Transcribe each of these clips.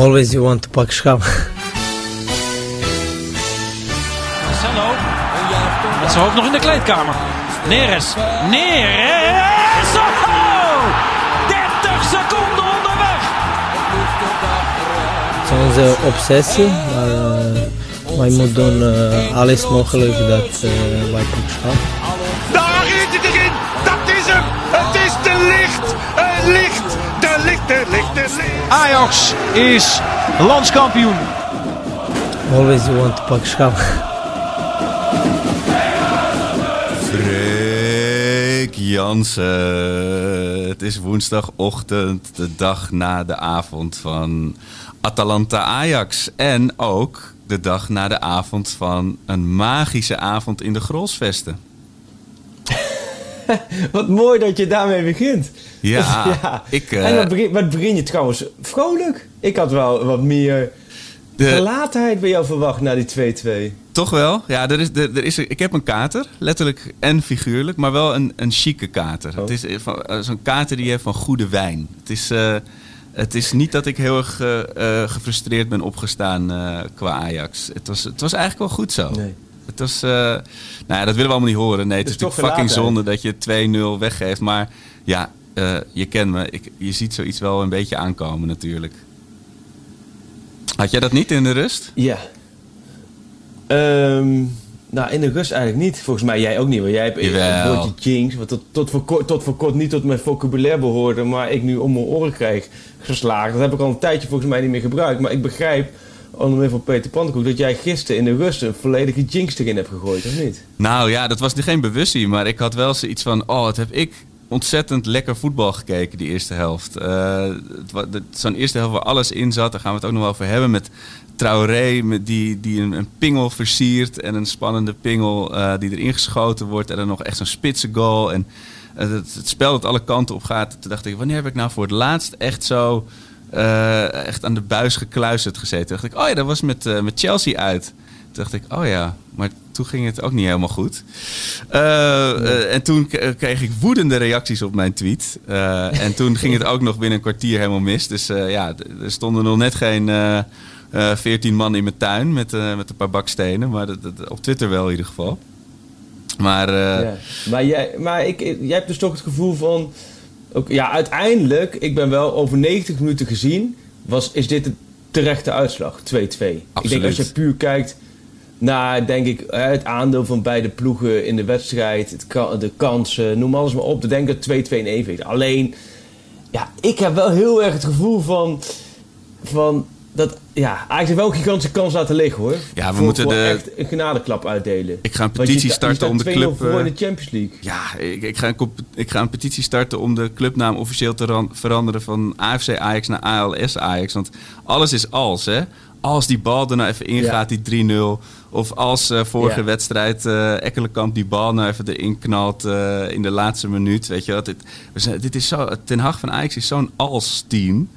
Always you want to pak schap. Marcelo. Met zijn hoofd nog in de kleedkamer. Neres. Neres. Oh! 30 seconden onderweg. Het is onze obsessie, maar uh, wij moeten doen uh, alles mogelijk dat uh, wij pak Ajax is landskampioen. Always you want to pak schap. Freek Jansen. Het is woensdagochtend, de dag na de avond van Atalanta-Ajax. En ook de dag na de avond van een magische avond in de Grolsvesten. wat mooi dat je daarmee begint. Ja, ja. ik... Uh... En wat begin, wat begin, je trouwens vrolijk? Ik had wel wat meer de... gelatenheid bij jou verwacht na die 2-2. Toch wel? Ja, er is, er, er is, ik heb een kater, letterlijk en figuurlijk, maar wel een, een chique kater. Oh. Het is zo'n kater die je hebt van goede wijn. Het is... Uh, het is niet dat ik heel erg uh, gefrustreerd ben opgestaan uh, qua Ajax. Het was, het was eigenlijk wel goed zo. Nee. Het was, nou ja, dat willen we allemaal niet horen. Nee, het, is, is natuurlijk fucking zonde dat je 2-0 weggeeft. Maar ja, je kent me. Ik, je ziet zoiets wel een beetje aankomen natuurlijk. Had jij dat niet in de rust? Ja. Um, nou, in de rust eigenlijk niet. Volgens mij jij ook niet. Want jij hebt een woordje jinx, wat tot, tot, voor kort, tot voor kort niet tot mijn vocabulaire behoorde, maar ik nu om mijn oren krijg geslagen. Dat heb ik al een tijdje volgens mij niet meer gebruikt. Maar ik begrijp, onder meer van Peter Pantekoek, dat jij gisteren in de rust een volledige jinx erin hebt gegooid, of niet? Nou ja, dat was geen bewustzijn, maar ik had wel zoiets van, oh, wat heb ik ontzettend lekker voetbal gekeken, die eerste helft. Uh, Zo'n eerste helft waar alles in zat, daar gaan we het ook nog wel over hebben. Met Traoré met die, die een, pingel versiert en een spannende pingel uh, die erin geschoten wordt. En dan nog echt zo'n spitse goal. En uh, het, het, spel dat alle kanten op gaat. Toen dacht ik, wanneer heb ik nou voor het laatst echt zo uh, echt aan de buis gekluisterd gezeten? Toen dacht ik, oh ja, dat was met, met Chelsea uit. Toen dacht ik, oh ja, maar toen ging het ook niet helemaal goed. Uh, en toen kreeg ik woedende reacties op mijn tweet. En toen ging het ook nog binnen een kwartier helemaal mis. Dus ja, er stonden nog net geen 14 man in mijn tuin met, met een paar bakstenen. Maar dat, op Twitter wel in ieder geval. Maar, maar, jij, maar ik, jij hebt dus toch het gevoel van... Ook, ja, uiteindelijk, ik ben wel over 90 minuten gezien... Was, is dit de terechte uitslag, 2-2. Ik denk als je puur kijkt naar, denk ik, het aandeel van beide ploegen in de wedstrijd... Het, de kansen, noem alles maar op. Dan denk ik dat 2-2 in evenwicht. Alleen, ja, ik heb wel heel erg het gevoel van... van dat, ja, eigenlijk wel een gigantische kans laten liggen hoor. Ja, we moeten de... echt een genadeklap uitdelen. Ik ga een petitie je, starten je om de club... voor in de Champions League. Ja, ik, ik, ga een, ik ga een petitie starten om de clubnaam officieel te veranderen van AFC Ajax naar ALS Ajax. Want alles is als, hè. Als die bal er nou even ingaat, ja. die 3-0. Of als uh, vorige ja. wedstrijd uh, Ekkelenkamp die bal nou even erin knalt uh, in de laatste minuut. Weet je wat? Dit, dit is zo, Ten Hag van Ajax is zo'n als-team.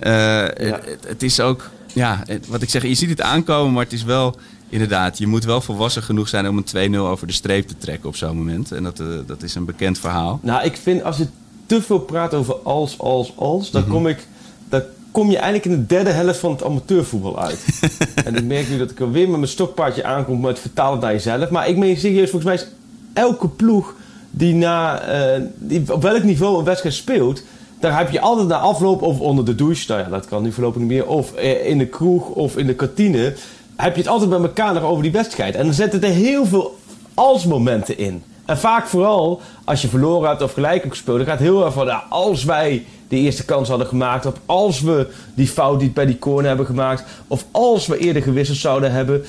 Ja. het, het, is ook, ja, het, wat ik zeg, je ziet het aankomen, maar het is wel, inderdaad, je moet wel volwassen genoeg zijn om een 2-0 over de streep te trekken op zo'n moment. En dat, uh, dat is een bekend verhaal. Nou, ik vind als je te veel praat over als, als, als, dan mm -hmm. kom ik, dan kom je eigenlijk in de derde helft van het amateurvoetbal uit. en ik merk nu dat ik er weer met mijn stokpaardje aankom, maar het vertalen naar jezelf. Maar ik meen serieus, volgens mij is elke ploeg die, na, uh, die op welk niveau een wedstrijd speelt daar heb je altijd na afloop of onder de douche, nou ja, dat kan nu voorlopig niet meer, of in de kroeg of in de kantine, heb je het altijd met elkaar nog over die wedstrijd. En dan zetten er heel veel als-momenten in. En vaak vooral als je verloren hebt of gelijk hebt gespeeld, dan gaat heel erg van, nou, als wij de eerste kans hadden gemaakt, of als we die fout die bij die corner hebben gemaakt, of als we eerder gewisseld zouden hebben.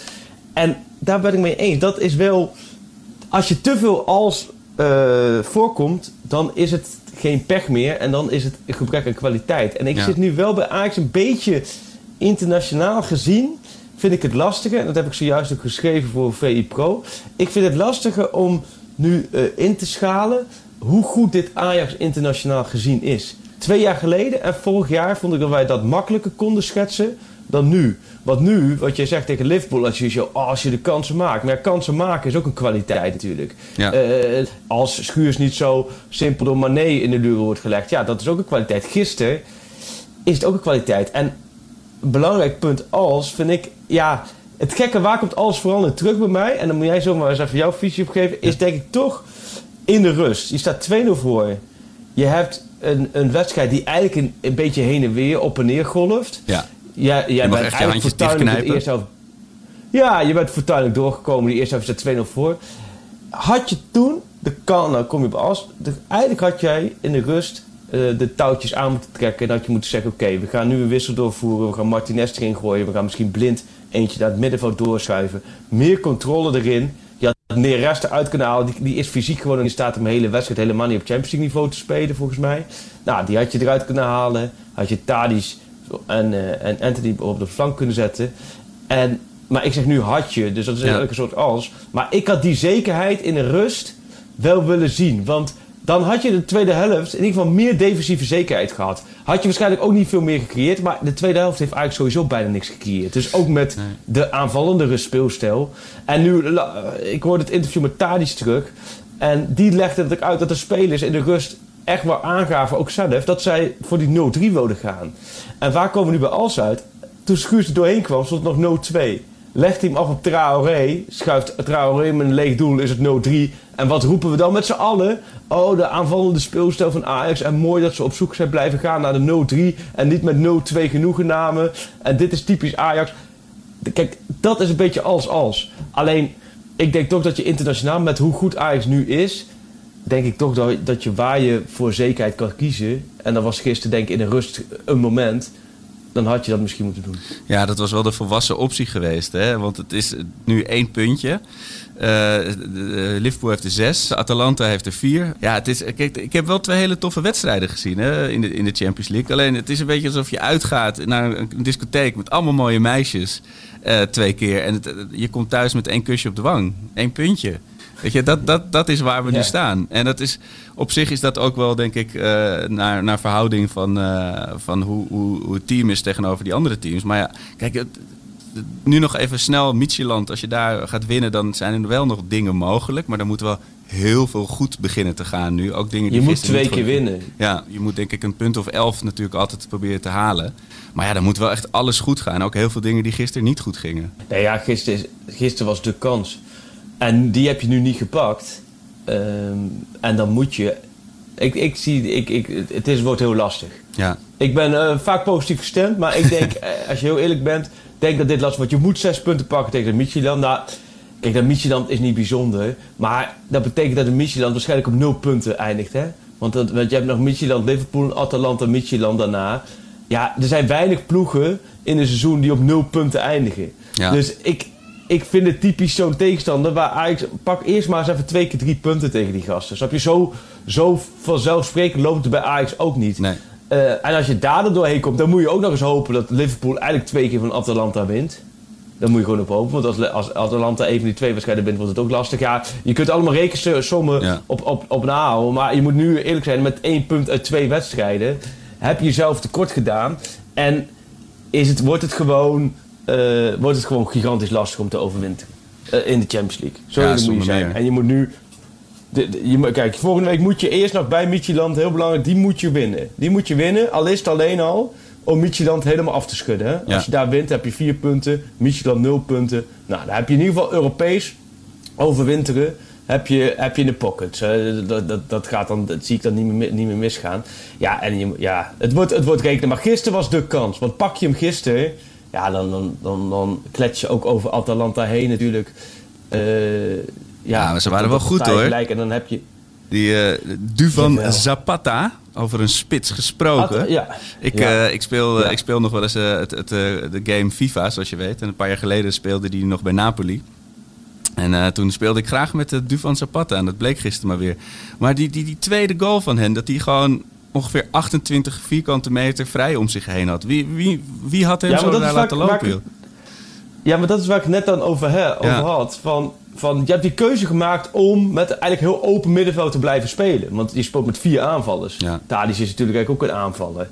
En daar ben ik mee eens. Dat is wel, als je te veel als uh, voorkomt, dan is het geen pech meer. En dan is het een gebrek aan kwaliteit. En ik ja. zit nu wel bij Ajax een beetje internationaal gezien. Vind ik het lastiger. En dat heb ik zojuist ook geschreven voor VI Pro. Ik vind het lastiger om nu uh, in te schalen hoe goed dit Ajax internationaal gezien is. Twee jaar geleden en vorig jaar vond ik dat wij dat makkelijker konden schetsen dan nu. Want nu, wat jij zegt tegen Liverpool, als je, oh, als je de kansen maakt. Maar ja, kansen maken is ook een kwaliteit natuurlijk. Ja. Uh, als Schuurs niet zo simpel door Mané in de luren wordt gelegd. Ja, dat is ook een kwaliteit. Gisteren is het ook een kwaliteit. En een belangrijk punt als, vind ik, ja, het gekke waar komt alles vooral in terug bij mij, en dan moet jij zomaar eens even jouw visie op geven, is denk ik toch in de rust. Je staat 2-0 voor. Je hebt een, een wedstrijd die eigenlijk een, een beetje heen en weer op en neer golft. Ja. Ja, jij mag bent echt eigenlijk fortuinlijk de. Ja, je bent fortuinlijk doorgekomen. Die eerste helft staat 2-0 voor. Had je toen de kan, nou kom je op as. de- eigenlijk had jij in de rust eh, de touwtjes aan moeten trekken. En had je moeten zeggen: Oké, we gaan nu een wissel doorvoeren. We gaan Martinez erin gooien. We gaan misschien blind eentje naar het middenveld doorschuiven. Meer controle erin. Je had Neres eruit kunnen halen. Die, die is fysiek gewoon in staat om een hele wedstrijd helemaal niet op Champions League niveau te spelen, volgens mij. Nou, die had je eruit kunnen halen. Had je Tadic en, eh, en Anthony op de flank kunnen zetten. En, maar ik zeg nu had je, dus dat is Ja. eigenlijk een soort als. Maar ik had die zekerheid in de rust wel willen zien. Want dan had je de tweede helft in ieder geval meer defensieve zekerheid gehad. Had je waarschijnlijk ook niet veel meer gecreëerd. Maar de tweede helft heeft eigenlijk sowieso bijna niks gecreëerd. Dus ook met de aanvallendere speelstijl. En nu, la- ik hoorde het interview met Tadic terug. En die legde het uit dat de spelers in de rust echt wel aangaven, ook zelf, dat zij voor die 0-3 wilden gaan. En waar komen we nu bij Als uit? Toen Schuurs er doorheen kwam, stond nog 0-2. Legt hij hem af op Traoré, schuift Traoré met een leeg doel, is het 0-3. En wat roepen we dan met z'n allen? Oh, de aanvallende speelstijl van Ajax. En mooi dat ze op zoek zijn blijven gaan naar de 0-3. En niet met 0-2 genoegen namen. En dit is typisch Ajax. Kijk, dat is een beetje als-als. Alleen, ik denk toch dat je internationaal, met hoe goed Ajax nu is... denk ik toch dat, dat je waar je voor zekerheid kan kiezen... en dat was gisteren denk ik in de rust een moment... dan had je dat misschien moeten doen. Ja, dat was wel de volwassen optie geweest. Hè? Want het is nu één puntje. Eh, de- Liverpool heeft er zes. Atalanta heeft er vier. Ja, het is, kijk, ik heb wel twee hele toffe wedstrijden gezien hè, in, de, in de Champions League. Alleen het is een beetje alsof je uitgaat naar een, een discotheek met allemaal mooie meisjes. eh, twee keer. En je komt thuis met één kusje op de wang. Eén puntje. Weet je, dat, dat, dat is waar we nu staan. En dat is, op zich is dat ook wel, denk ik, eh, naar, naar verhouding van, eh, van hoe, hoe, hoe het team is tegenover die andere teams. Maar ja, kijk, het, nu nog even snel Micheland. Als je daar gaat winnen, dan zijn er wel nog dingen mogelijk. Maar dan moet wel heel veel goed beginnen te gaan nu. Ook dingen die Je moet twee keer winnen. Ja, je moet denk ik een punt of elf natuurlijk altijd proberen te halen. Maar ja, dan moet wel echt alles goed gaan. Ook heel veel dingen die gisteren niet goed gingen. Nee, ja, gisteren, is- gisteren was de kans. En die heb je nu niet gepakt. Ehm, en dan moet je... Ik, ik zie... Ik, ik, het is, wordt heel lastig. Ja, Ik ben eh, vaak positief gestemd, maar ik denk, eh, als je heel eerlijk bent, denk dat dit lastig wordt. Je moet zes punten pakken tegen de Midtjylland. Nou, kijk, dat Midtjylland is niet bijzonder, maar dat betekent dat de Midtjylland waarschijnlijk op nul punten eindigt, hè? Want, dat, want je hebt nog Midtjylland, Liverpool, Atalanta, Midtjylland daarna. Ja, er zijn weinig ploegen in een seizoen die op nul punten eindigen. Ja. Dus ik, ik vind het typisch zo'n tegenstander waar Ajax... Pak eerst maar eens even twee keer drie punten tegen die gasten. Snap je? Zo, zo vanzelfsprekend loopt het bij Ajax ook niet. nee. Eh, en als je daar er doorheen komt, dan moet je ook nog eens hopen dat Liverpool eigenlijk twee keer van Atalanta wint. Daar moet je gewoon op hopen. Want als, als Atalanta een van die twee wedstrijden wint, wordt het ook lastig. Ja, je kunt allemaal rekensommen Ja. op, op, op nahouden. Maar je moet nu eerlijk zijn, met één punt uit twee wedstrijden heb je jezelf tekort gedaan. En is het, wordt, het gewoon, eh, wordt het gewoon gigantisch lastig om te overwinteren. eh, in de Champions League. Zo Ja, moet je zijn. meer. En je moet nu... De, de- je, moet- kijk, volgende week moet je eerst nog bij Midtjylland, heel belangrijk, die moet je winnen. Die moet je winnen, al is het alleen al om Midtjylland helemaal af te schudden. Hè? Ja. Als je daar wint, heb je vier punten, Midtjylland nul punten. Nou, dan heb je in ieder geval Europees overwinteren heb je, heb je in de pockets. Eh, dat, dat, dat, gaat dan, dat zie ik dan niet meer, niet meer misgaan. Ja, en je, ja, het, wordt, het wordt rekenen. Maar gisteren was de kans. Want pak je hem gisteren, ja, dan, dan, dan, dan klets je ook over Atalanta heen natuurlijk. Eh, ja, Ja, maar ze waren wel goed, hoor. gelijk. En dan heb je... Die eh Duvan. Zapata, over een spits gesproken. At- ja. Ik, Ja. eh, ik, speel, ik speel nog wel eens het, het, de game FIFA, zoals je weet. En een paar jaar geleden speelde die nog bij Napoli. En toen speelde ik graag met de Duvan Zapata. En dat bleek gisteren maar weer. Maar die, die, die tweede goal van hen, dat die gewoon ongeveer 28 vierkante meter vrij om zich heen had. Wie, wie, wie had hem Ja, zo daar laten ik- lopen, ik-? Ja, maar dat is waar ik net dan over, over Ja. had. Van, van, je hebt die keuze gemaakt om met eigenlijk heel open middenveld te blijven spelen. Want je speelt met vier aanvallers. Ja. Tadic is natuurlijk eigenlijk ook een aanvaller.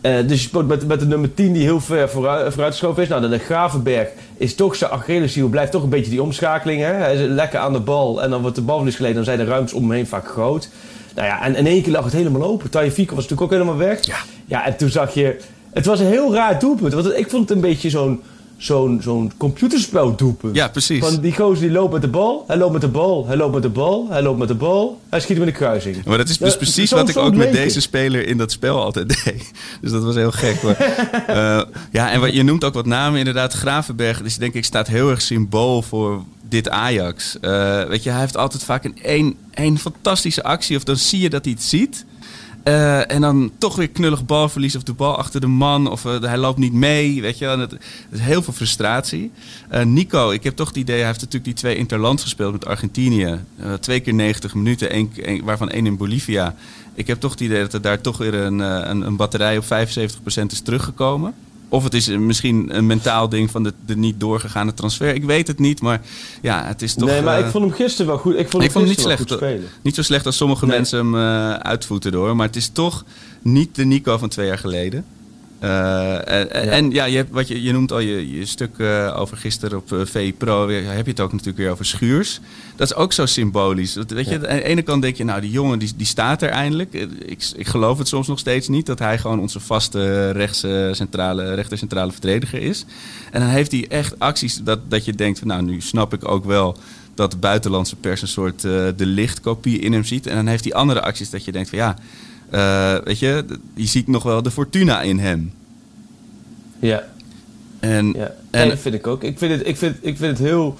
Eh, dus je speelt met, met de nummer 10 die heel ver vooruit, vooruitgeschoven is. Nou, dan de Gravenberg is toch zijn Achilleshiel. Blijft toch een beetje die omschakeling. Hè? Hij is lekker aan de bal. En dan wordt de bal verlies geleden. Dan zijn de ruimtes om hem heen vaak groot. Nou ja, en in één keer lag het helemaal open. Taje Fico was natuurlijk ook helemaal weg. Ja. Ja, en toen zag je... Het was een heel raar doelpunt. Want ik vond het een beetje zo'n zo'n zo'n computerspel doelpunt. Ja, precies. Van die gozer die loopt met de bal, hij loopt met de bal, hij loopt met de bal, hij loopt met de bal, hij schiet hem in de kruising. Maar dat is dus precies wat ik ook met deze speler in dat spel altijd deed. Dus dat was heel gek. Maar, eh, ja, en wat, je noemt ook wat namen inderdaad. Gravenberg, dus denk ik, staat heel erg symbool voor dit Ajax. Eh, weet je, hij heeft altijd vaak een één, één fantastische actie. Of dan zie je dat hij het ziet. Eh, en dan toch weer knullig balverlies of de bal achter de man. Of eh, hij loopt niet mee. Weet je, wel. Het, is heel veel frustratie. Eh, Nico, ik heb toch het idee, hij heeft natuurlijk die twee interlands gespeeld met Argentinië. Twee keer 90 minuten, één, waarvan één in Bolivia. Ik heb toch het idee dat er daar toch weer een, een, een batterij op 75% is teruggekomen. Of het is eh, misschien een mentaal ding van de, de niet doorgegaane transfer. Ik weet het niet, maar ja, het is toch... nee, maar eh, ik vond hem gisteren wel goed. Ik vond ik hem vond hem niet slecht. spelen. Niet zo slecht als sommige Nee. mensen hem eh uitvoeten door. Maar het is toch niet de Nico van twee jaar geleden. Eh, en, en ja, je, hebt, wat je, je noemt al je, je stuk eh, over gisteren op eh, VI Pro. Weer, heb je het ook natuurlijk weer over Schuurs. Dat is ook zo symbolisch. Dat, weet je, aan de ene kant denk je, nou, die jongen die, die staat er eindelijk. Eh, Ik, ik geloof het soms nog steeds niet dat hij gewoon onze vaste rechtse centrale, rechter centrale verdediger is. En dan heeft hij echt acties dat, dat je denkt, van, nou, nu snap ik ook wel dat de buitenlandse pers een soort eh, de lichtkopie in hem ziet. En dan heeft hij andere acties dat je denkt van ja, eh, weet je, je ziet nog wel de Fortuna in hem. Ja, En, ja. en nee, vind ik ook. Ik vind het, ik vind, ik vind het heel...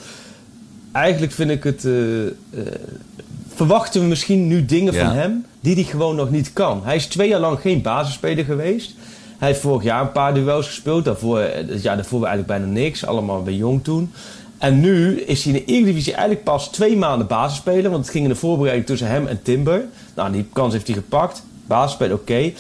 Eigenlijk vind ik het... eh, eh, verwachten we misschien nu dingen Ja. van hem die hij gewoon nog niet kan. Hij is twee jaar lang geen basisspeler geweest. Hij heeft vorig jaar een paar duels gespeeld. Daarvoor, het jaar daarvoor eigenlijk bijna niks. Allemaal bij jong toen. En nu is hij in de Eredivisie eigenlijk pas twee maanden basisspeler. Want het ging in de voorbereiding tussen hem en Timber. Nou, die kans heeft hij gepakt. Basisspeler, oké.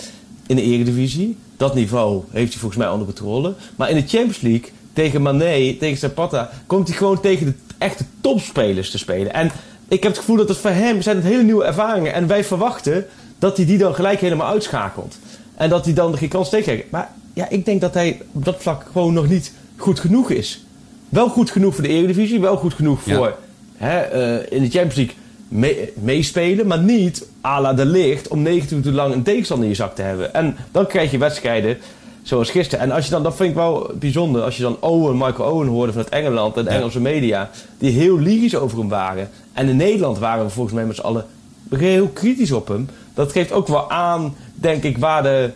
In de Eredivisie. Dat niveau heeft hij volgens mij onder controle. Maar in de Champions League tegen Mané, tegen Zapata... komt hij gewoon tegen de echte topspelers te spelen. En ik heb het gevoel dat het voor hem zijn het hele nieuwe ervaringen. En wij verwachten dat hij die dan gelijk helemaal uitschakelt. En dat hij dan geen kans tegenkrijgt. Maar ja, ik denk dat hij op dat vlak gewoon nog niet goed genoeg is. Wel goed genoeg voor de Eredivisie, wel goed genoeg Ja. voor hè, eh, in de Champions League mee- meespelen, maar niet à la de licht om 90 minuten lang een tegenstander in je zak te hebben. En dan krijg je wedstrijden zoals gisteren. En als je dan, dat vind ik wel bijzonder, als je dan Owen, Michael Owen hoorde vanuit Engeland en de Ja. Engelse media, die heel lyrisch over hem waren. En in Nederland waren we volgens mij met z'n allen heel kritisch op hem. Dat geeft ook wel aan, denk ik, waar de,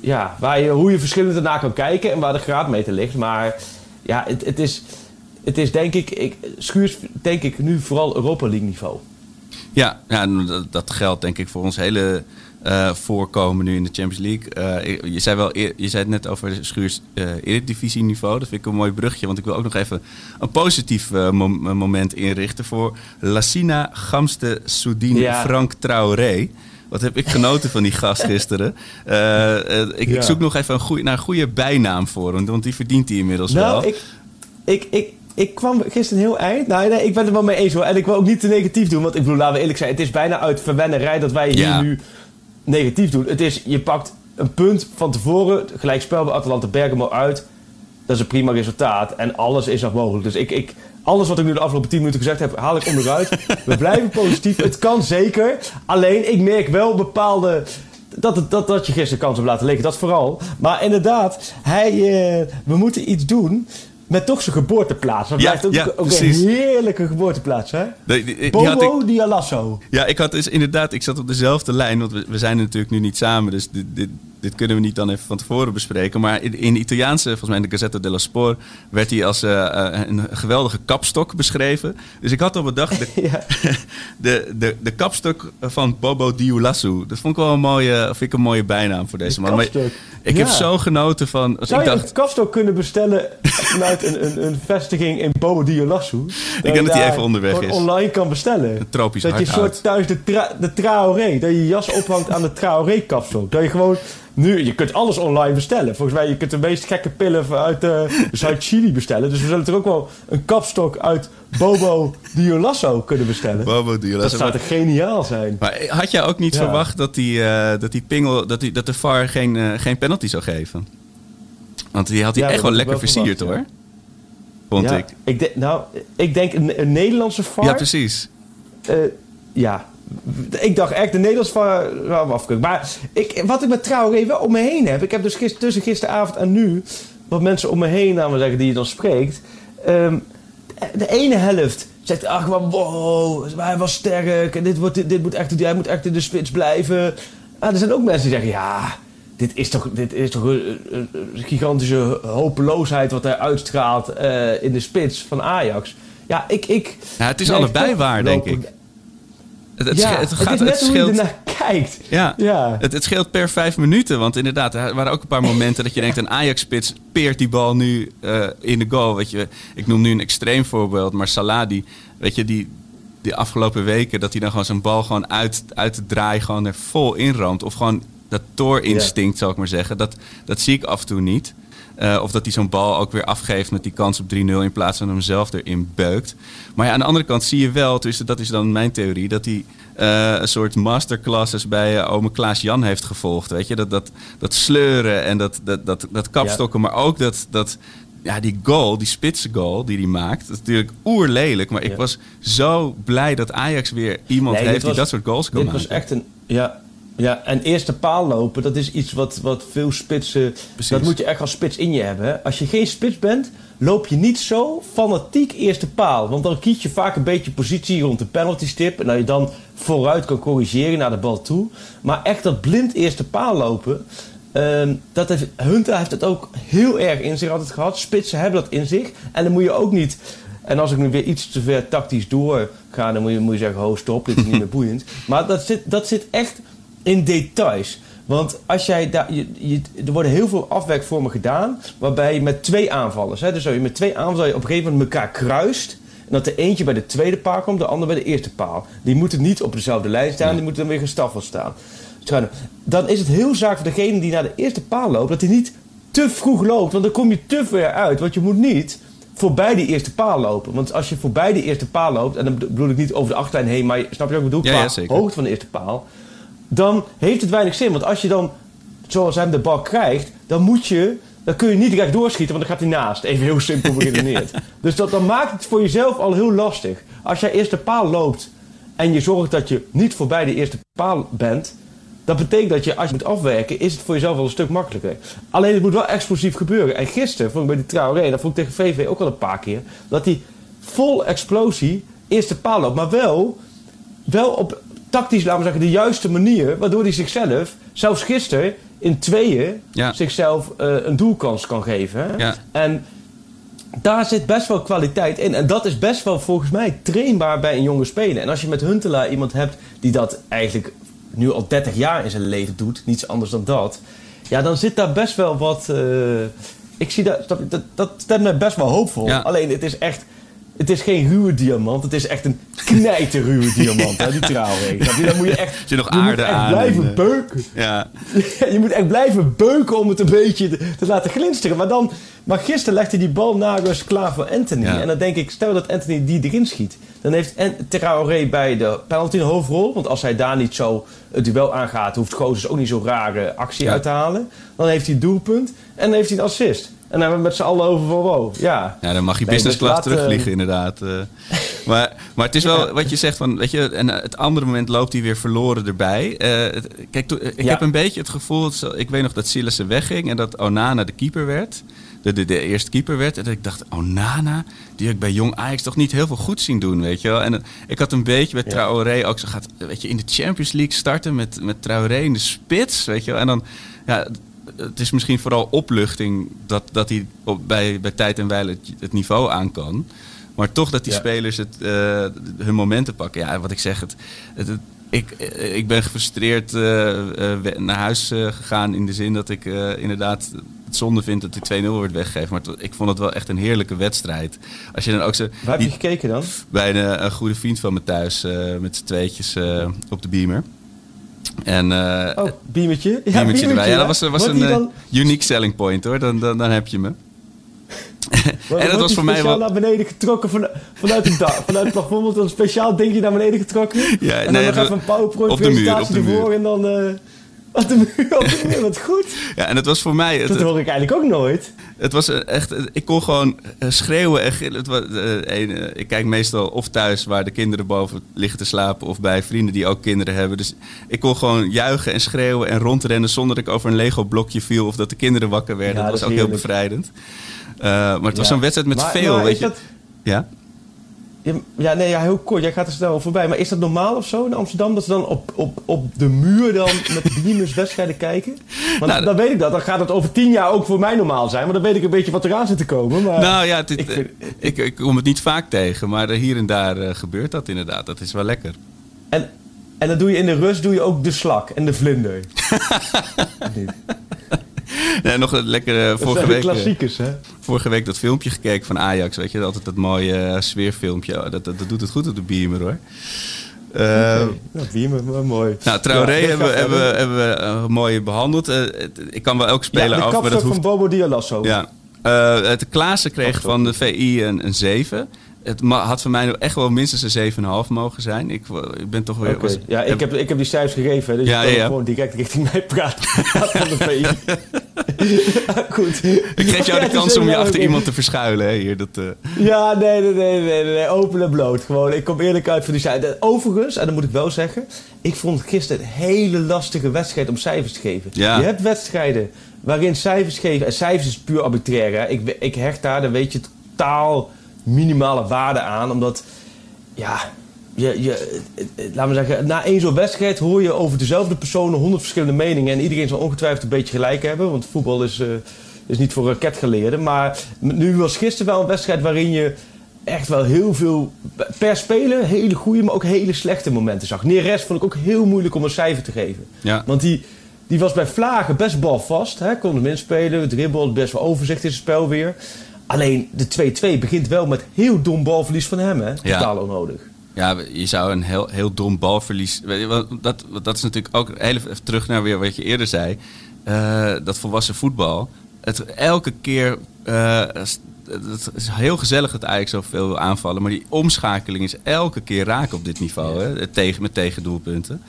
ja, waar je, hoe je verschillend ernaar kan kijken en waar de graadmeter ligt. Maar ja, het, het, is, het is denk ik, ik, Schuurs denk ik nu vooral Europa League niveau. Ja, dat, dat geldt denk ik voor ons hele eh, voorkomen nu in de Champions League. Eh, je, zei wel, je zei het net over Schuurs eh Eredivisie niveau. Dat vind ik een mooi brugje, want ik wil ook nog even een positief mom- moment inrichten voor Lassina Gamste Soudin Ja. Frank Traoré. Wat heb ik genoten van die gast gisteren. Ik, ik zoek nog even een goeie, naar een goede bijnaam voor hem, want die verdient hij inmiddels wel. Nou, ik, ik, ik, ik kwam gisteren heel eind. Nou, nee, ik ben het wel mee eens hoor. En ik wil ook niet te negatief doen. Want ik bedoel, laten we eerlijk zijn. Het is bijna uit verwennerij dat wij hier Ja. nu negatief doen. Het is, je pakt een punt van tevoren. Gelijkspel bij Atalanta Bergamo uit. Dat is een prima resultaat. En alles is nog mogelijk. Dus ik, ik, alles wat ik nu de afgelopen 10 minuten gezegd heb, haal ik onderuit. We blijven positief. Het kan zeker. Alleen, ik merk wel bepaalde... Dat, het, dat, dat je gisteren kans hebt laten liggen, dat vooral. Maar inderdaad, hij, eh, we moeten iets doen met toch zijn geboorteplaats. Dat Ja, blijft ook, ook een heerlijke geboorteplaats, hè? Die- die- die had ik- Bobo di Alasso. Ja, ik had dus inderdaad, ik zat op dezelfde lijn, want we, we zijn natuurlijk nu niet samen, dus dit, dit, dit kunnen we niet dan even van tevoren bespreken. Maar in, in de Italiaanse, volgens mij in de Gazzetta dello Sport, werd hij als eh, eh, een geweldige kapstok beschreven. Dus ik had al bedacht, de, Ja. de, de, de kapstok van Bobo Dioulasso. Dat vond ik wel een mooie, vind ik een mooie bijnaam voor deze man. Maar kapstok. ik Ja. heb zo genoten van, Zou ik je dacht, een kapstok kunnen bestellen vanuit een, een, een vestiging in Bobo Dioulasso? denk dat hij je even onderweg is. online kan bestellen. Een tropisch Dat je soort thuis de, tra de Traoré, dat je je jas ophangt aan de Traoré-kapstok. Dat je gewoon... Nu, je kunt alles online bestellen. Volgens mij, je kunt de meest gekke pillen uit eh Zuid-Chili bestellen. Dus we zullen er ook wel een kapstok uit Bobo Dioulasso kunnen bestellen. Bobo dat Dioulasso. zou toch geniaal zijn? Maar had jij ook niet Ja. verwacht dat die, eh, dat die pingel, dat, die, dat de VAR geen, eh, geen penalty zou geven? Want die had hij Ja, echt dat wel lekker wel versierd verwacht, hoor. Vond ja, ik. ik denk, nou, ik denk een, een Nederlandse VAR... Ja, precies. Eh, ja, ik dacht echt de Nederlands van afkeuren. Maar ik, wat ik met Traoré wel om me heen heb... Ik heb dus gister, tussen gisteravond en nu... wat mensen om me heen namen zeggen die je dan spreekt... Ehm, de ene helft zegt, ach, wow, hij was sterk. En dit, wordt, dit, moet echt, hij moet echt in de spits blijven. Ah, er zijn ook mensen die zeggen, ja, dit is toch, dit is toch een, gigantische hopeloosheid wat hij uitstraalt uh, in de spits van Ajax. Ja, ik... ik ja, het is allebei waar, denk ik. Het, het, ja, het, gaat, het, het scheelt, hoe je ernaar kijkt. Ja, ja. Het, het scheelt per vijf minuten. Want inderdaad, er waren ook een paar momenten dat je denkt... een Ajax-spits peert die bal nu uh, in de goal. Weet je, ik noem nu een extreem voorbeeld, maar Saladi... Weet je, die, die afgelopen weken... dat hij dan gewoon zijn bal gewoon uit, uit de draai gewoon er vol inroomt. Of gewoon dat toorinstinct, ja. zal ik maar zeggen. Dat, dat zie ik af en toe niet. Uh, of dat hij zo'n bal ook weer afgeeft met die kans op 3-0 in plaats van hem zelf erin beukt. Maar ja, aan de andere kant zie je wel, dat is dan mijn theorie, dat hij uh, een soort masterclasses bij uh, ome Klaas Jan heeft gevolgd. Weet je, dat, dat, dat sleuren en dat, dat, dat, dat kapstokken, ja. maar ook dat, dat, ja, die goal, die spitse goal die hij maakt, dat is natuurlijk oerlelijk. Maar ik was zo blij dat Ajax weer iemand nee, heeft was, die dat soort goals kan dit maken. was echt een, ja, ja, en eerste paal lopen, dat is iets wat, wat veel spitsen... Precies. Dat moet je echt als spits in je hebben. Als je geen spits bent, loop je niet zo fanatiek eerste paal. Want dan kies je vaak een beetje positie rond de penalty stip... en dat je dan vooruit kan corrigeren naar de bal toe. Maar echt dat blind eerste paal lopen... Uh, dat heeft, Hunter heeft het ook heel erg in zich altijd gehad. Spitsen hebben dat in zich. En dan moet je ook niet... En als ik nu weer iets te ver tactisch doorga... dan moet je, moet je zeggen, ho stop, dit is niet meer boeiend. Maar dat zit, dat zit echt in details. Want als jij daar, je, je, er worden heel veel afwerkvormen gedaan, waarbij je met twee aanvallers, hè, dus je met twee aanvallers je op een gegeven moment elkaar kruist. En dat de eentje bij de tweede paal komt, de ander bij de eerste paal. Die moeten niet op dezelfde lijn staan, die moeten dan weer gestaffeld staan. Dan is het heel zaak voor degene die naar de eerste paal loopt, dat hij niet te vroeg loopt, want dan kom je te ver uit. Want je moet niet voorbij die eerste paal lopen. Want als je voorbij die eerste paal loopt, en dan bedoel ik niet over de achterlijn heen, maar snap je wat ik bedoel? Ja, ja, Qua hoogte van de eerste paal dan heeft het weinig zin. Want als je dan, zoals hem de bal krijgt, dan moet je, dan kun je niet direct doorschieten, want dan gaat hij naast. Even heel simpel beredeneerd. dus dat, dan maakt het voor jezelf al heel lastig. Als jij eerst de paal loopt en je zorgt dat je niet voorbij de eerste paal bent, dat betekent dat je, als je moet afwerken, is het voor jezelf al een stuk makkelijker. Alleen het moet wel explosief gebeuren. En gisteren vond ik bij die Traoré, dat vond ik tegen VV ook al een paar keer, dat hij vol explosie eerste paal loopt. Maar wel, wel op tactisch, laten we zeggen, de juiste manier. Waardoor hij zichzelf, zelfs gisteren, in tweeën Ja. zichzelf eh, een doelkans kan geven. Ja. En daar zit best wel kwaliteit in. En dat is best wel volgens mij trainbaar bij een jonge speler. En als je met Huntelaar iemand hebt die dat eigenlijk nu al 30 jaar in zijn leven doet, niets anders dan dat. Ja, dan zit daar best wel wat. eh, ik zie dat, dat, dat, dat stemt mij best wel hoopvol. Ja. Alleen het is echt. Het is geen ruwe diamant, het is echt een knijterruwe diamant, hè, die je? Dan moet je echt, nog je moet aarde echt aan blijven en, beuken. Ja, je moet echt blijven beuken om het een beetje te, te laten glinsteren. Maar, dan, maar gisteren legde hij die bal naast klaar voor Anthony. Ja. En dan denk ik, stel dat Anthony die erin schiet. Dan heeft Traoré bij de penalty een hoofdrol. Want als hij daar niet zo het duel aangaat... hoeft Gozes ook niet zo'n rare actie uit te halen. Dan heeft hij een doelpunt en dan heeft hij een assist. En dan hebben we met z'n allen over van wow. Ja, Ja, dan mag je Nee, business dus class terugvliegen, inderdaad. Eh, maar, maar het is wel wat je zegt van, weet je, en eh, het andere moment loopt hij weer verloren erbij. Eh, kijk, ik Ja. heb een beetje het gevoel, ze- ik weet nog dat Sillissen wegging en dat Onana de keeper werd. De, de, de eerste keeper werd. En dat ik dacht, Onana, die heb ik bij Jong Ajax toch niet heel veel goed zien doen, weet je wel. En eh, ik had een beetje met Ja. Traoré ook zo gaat, weet je, in de Champions League starten met, met Traoré in de spits, weet je wel. En dan, ja, het is misschien vooral opluchting dat, dat hij op, bij, bij tijd en wijle het, het niveau aan kan. Maar toch dat die Ja. spelers het, eh, hun momenten pakken. Ja, wat ik zeg, het, het, het- ik, eh, ik ben gefrustreerd eh, naar huis gegaan in de zin dat ik inderdaad het zonde vind dat die 2-0 wordt weggegeven. Maar ik vond het wel echt een heerlijke wedstrijd. Als je dan ook zo waar heb je gekeken dan? bij een, een goede vriend van me thuis met z'n tweetjes op de beamer. En eh Oh, beamertje? Ja, Beamertje erbij. Ja, dat was, was een eh, dan- unique selling point hoor. Dan, dan, dan heb je me. En dat was voor mij wel. naar beneden getrokken van, vanuit het dak. Vanuit het plafond wordt er een speciaal dingetje naar beneden getrokken. Ja, en nee, dan nog even een PowerPoint op de muur, presentatie op de muur. ervoor en dan... Wat, de wat goed. Ja, en het was voor mij... Het, Dat hoor ik eigenlijk ook nooit. Het was eh, echt, eh, ik kon gewoon eh, schreeuwen en gillen. Het was, een, ik kijk meestal of thuis waar de kinderen boven liggen te slapen of bij vrienden die ook kinderen hebben. Dus ik kon gewoon juichen en schreeuwen en rondrennen zonder dat ik over een Lego blokje viel of dat de kinderen wakker werden. Ja, dat dat was ook heel bevrijdend. Maar het was zo'n wedstrijd met Maar- veel, maar weet je. dat- Ja? Ja, nee, ja, heel kort. Jij gaat er snel voorbij. Maar is dat normaal of zo in Amsterdam? Dat ze dan op, op, op de muur dan met beamers wedstrijden kijken? Want Nou, dan weet ik dat. Dan gaat het over tien jaar ook voor mij normaal zijn. Maar dan weet ik een beetje wat eraan zit te komen. Maar nou ja, het- ik ik, vind- ik, ik kom het niet vaak tegen, maar hier en daar eh, gebeurt dat inderdaad. Dat is wel lekker. En, en dan doe je in de rust doe je ook de slak en de vlinder. Nog een lekkere vorige week. eh, klassiekers, hè? vorige week dat filmpje gekeken van Ajax. Weet je, altijd dat mooie eh, sfeerfilmpje. Oh, dat, dat, dat doet het goed op de beamer hoor. Eh, Ja, Beamer, maar mooi. Nou, Traoré Ja, hebben, hebben, hebben we eh, mooi behandeld. Eh, ik kan wel elk speler ja, de af, maar dat hoeft... van Bobo Dialasso. Ja. Het Klaassen kreeg van de VI een, een 7. Het had voor mij echt wel minstens een 7,5 mogen zijn. Ik, wa- ik ben toch weer... Was- Ja, ik heb, ik heb die cijfers gegeven, dus Ja, je kan ja, gewoon direct richting mij praten van de VI. Goed. Ik geef jou de kans om je achter iemand te verschuilen. Hè, hier, dat, eh. Ja, nee, nee, nee, nee, open en bloot. Gewoon, ik kom eerlijk uit voor die cijfers. Overigens, en dat moet ik wel zeggen, ik vond gisteren een hele lastige wedstrijd om cijfers te geven. Je hebt wedstrijden waarin cijfers geven, en cijfers is puur arbitrair. Hè. Ik, ik hecht daar, dan weet je, totaal minimale waarde aan, omdat, ja, je, je, laten we zeggen, na één zo'n wedstrijd hoor je over dezelfde personen honderd verschillende meningen. En iedereen zal ongetwijfeld een beetje gelijk hebben, want voetbal is, eh, is niet voor raketgeleerden. Maar nu was gisteren wel een wedstrijd waarin je echt wel heel veel, per speler, hele goede, maar ook hele slechte momenten zag. Neres vond ik ook heel moeilijk om een cijfer te geven. Ja. Want die, die was bij Vlagen best balvast, hè, kon hem inspelen, dribbel, best wel overzicht in zijn spel weer. Alleen de 2-2 begint wel met heel dom balverlies van hem, hè? Ja. Totaal onnodig. Ja, je zou een heel, heel dom balverlies. Dat, dat is natuurlijk ook heel even terug naar weer wat je eerder zei. Eh, dat volwassen voetbal. Het, elke keer. eh, het is heel gezellig dat Ajax zoveel wil aanvallen. Maar die omschakeling is elke keer raak op dit niveau. Hè, tegen, met tegendoelpunten.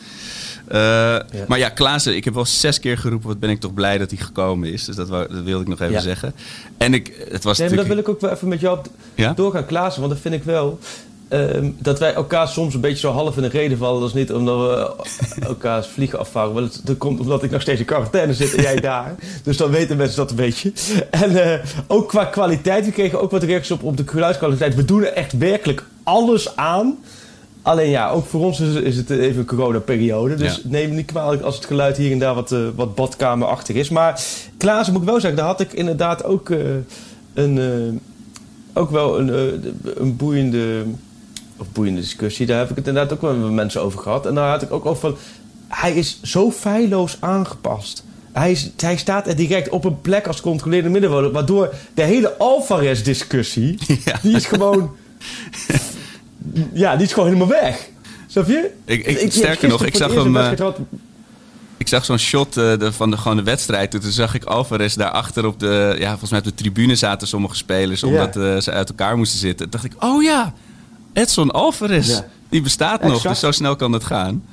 Eh, Maar ja, Klaassen, ik heb wel zes keer geroepen. Wat ben ik toch blij dat hij gekomen is. Dus dat, wou- dat wilde ik nog even Ja. zeggen. En ik, het was Nee, maar dat wil ik ook wel even met jou Ja? doorgaan, Klaassen. Want dat vind ik wel. ehm, dat wij elkaar soms een beetje zo half in de reden vallen. Dat is niet omdat we elkaars vliegen afvaren. Maar dat, dat komt omdat ik nog steeds in quarantaine zit en jij daar. Dus dan weten mensen dat een beetje. En eh, ook qua kwaliteit. We kregen ook wat reacties op, op de geluidskwaliteit. We doen er echt werkelijk alles aan. Alleen ja, ook voor ons is, is het even een coronaperiode. Dus Ja. neem me niet kwalijk als het geluid hier en daar wat, eh, wat badkamerachtig is. Maar Klaassen moet ik wel zeggen, daar had ik inderdaad ook eh, een, eh, ook wel een, een boeiende, of boeiende discussie. Daar heb ik het inderdaad ook wel met mensen over gehad. En daar had ik ook over van, hij is zo feilloos aangepast. Hij, is, hij staat er direct op een plek als controleerde middenvelder. Waardoor de hele Alvarez-discussie, Ja. die is gewoon... ja, die is gewoon helemaal weg. Snap je? Ik- ik- sterker nog, ik zag hem, eh, Ik zag zo'n shot eh, de, van de, gewoon de wedstrijd. Toen zag ik Alvarez daarachter op de... Ja, volgens mij op de tribune zaten sommige spelers... omdat eh, ze uit elkaar moesten zitten. Toen dacht ik, oh ja, Edson Alvarez. Die bestaat nog, dus zo snel kan het gaan.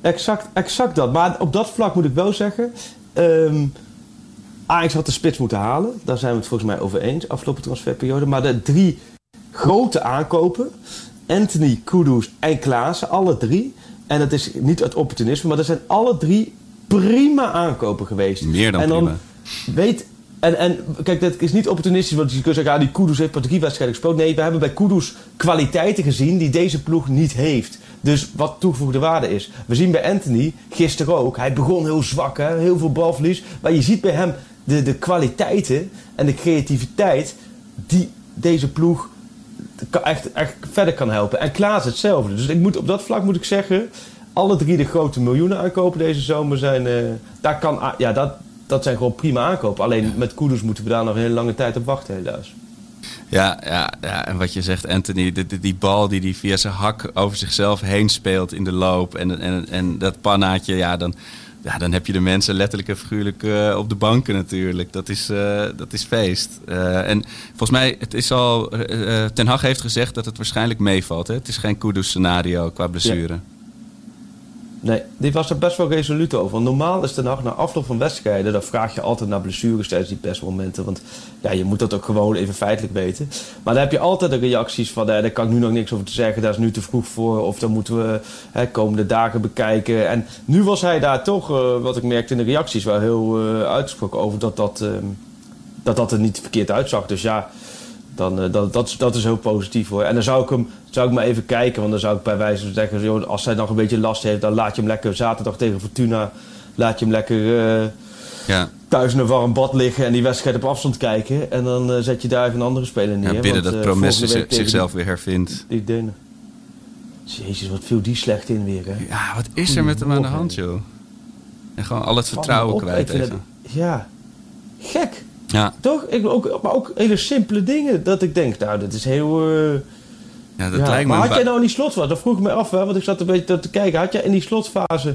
Exact, exact dat. Maar op dat vlak moet ik wel zeggen... ehm Ajax had de spits moeten halen. Daar zijn we het volgens mij over eens, afgelopen transferperiode. Maar de drie grote aankopen... Anthony, Kudus en Klaassen, alle drie... en dat is niet uit opportunisme... maar dat zijn alle drie prima aankopen geweest. Meer dan en dan prima. Weet... En, en kijk, dat is niet opportunistisch, want je kunt zeggen, ja, die Kudus heeft maar drie wedstrijden gespeeld. Nee, we hebben bij Kudus kwaliteiten gezien die deze ploeg niet heeft. Dus wat toegevoegde waarde is. We zien bij Anthony, gisteren ook, hij begon heel zwak, hè, heel veel balverlies. Maar je ziet bij hem de, de kwaliteiten en de creativiteit die deze ploeg echt, echt verder kan helpen. En Klaas hetzelfde. Dus ik moet, op dat vlak moet ik zeggen, alle drie de grote miljoenen aankopen deze zomer zijn, eh, daar kan, ja, dat, dat zijn gewoon prima aankopen. Alleen met Kudus moeten we daar nog een hele lange tijd op wachten helaas. Ja, ja, ja, en wat je zegt, Anthony, die, die, die bal die hij via zijn hak over zichzelf heen speelt in de loop. En, en, en dat pannaatje, ja, dan, ja, dan heb je de mensen letterlijk en figuurlijk eh, op de banken natuurlijk. Dat is, eh, dat is feest. Eh, en volgens mij, het is al, Ten Hag heeft gezegd dat het waarschijnlijk meevalt. Hè? Het is geen Kudus scenario qua blessure. Nee, die was er best wel resoluut over. Normaal is de nacht na afloop van wedstrijden... dan vraag je altijd naar blessures tijdens die persmomenten. Want ja, je moet dat ook gewoon even feitelijk weten. Maar dan heb je altijd de reacties van... Eh, daar kan ik nu nog niks over te zeggen, daar is nu te vroeg voor... of dan moeten we hè, komende dagen bekijken. En nu was hij daar toch, eh, wat ik merkte in de reacties... wel heel uh, uitgesproken over dat dat, uh, dat dat er niet verkeerd uitzag. Dus ja, dan, dat, dat, dat is heel positief hoor. En dan zou ik hem zou ik maar even kijken. Want dan zou ik bij wijze van zeggen, joh, als hij nog een beetje last heeft, dan laat je hem lekker zaterdag tegen Fortuna. Laat je hem lekker uh, ja. thuis in een warm bad liggen en die wedstrijd op afstand kijken. En dan uh, zet je daar even een andere speler neer. Ja, bidden want, dat Promes zichzelf weer hervindt. Die, die Jezus, wat viel die slecht in weer. Hè? Ja, wat is er met hem aan de hand, joh? En gewoon al het vertrouwen op, kwijt. Het, ja, gek. Ja. Toch? Ik, ook, maar ook hele simpele dingen. Dat ik denk, nou, dat is heel. Uh, ja, dat lijkt me. Maar had jij nou in die slotfase, dat vroeg ik me af, hè, want ik zat een beetje te kijken. Had jij in die slotfase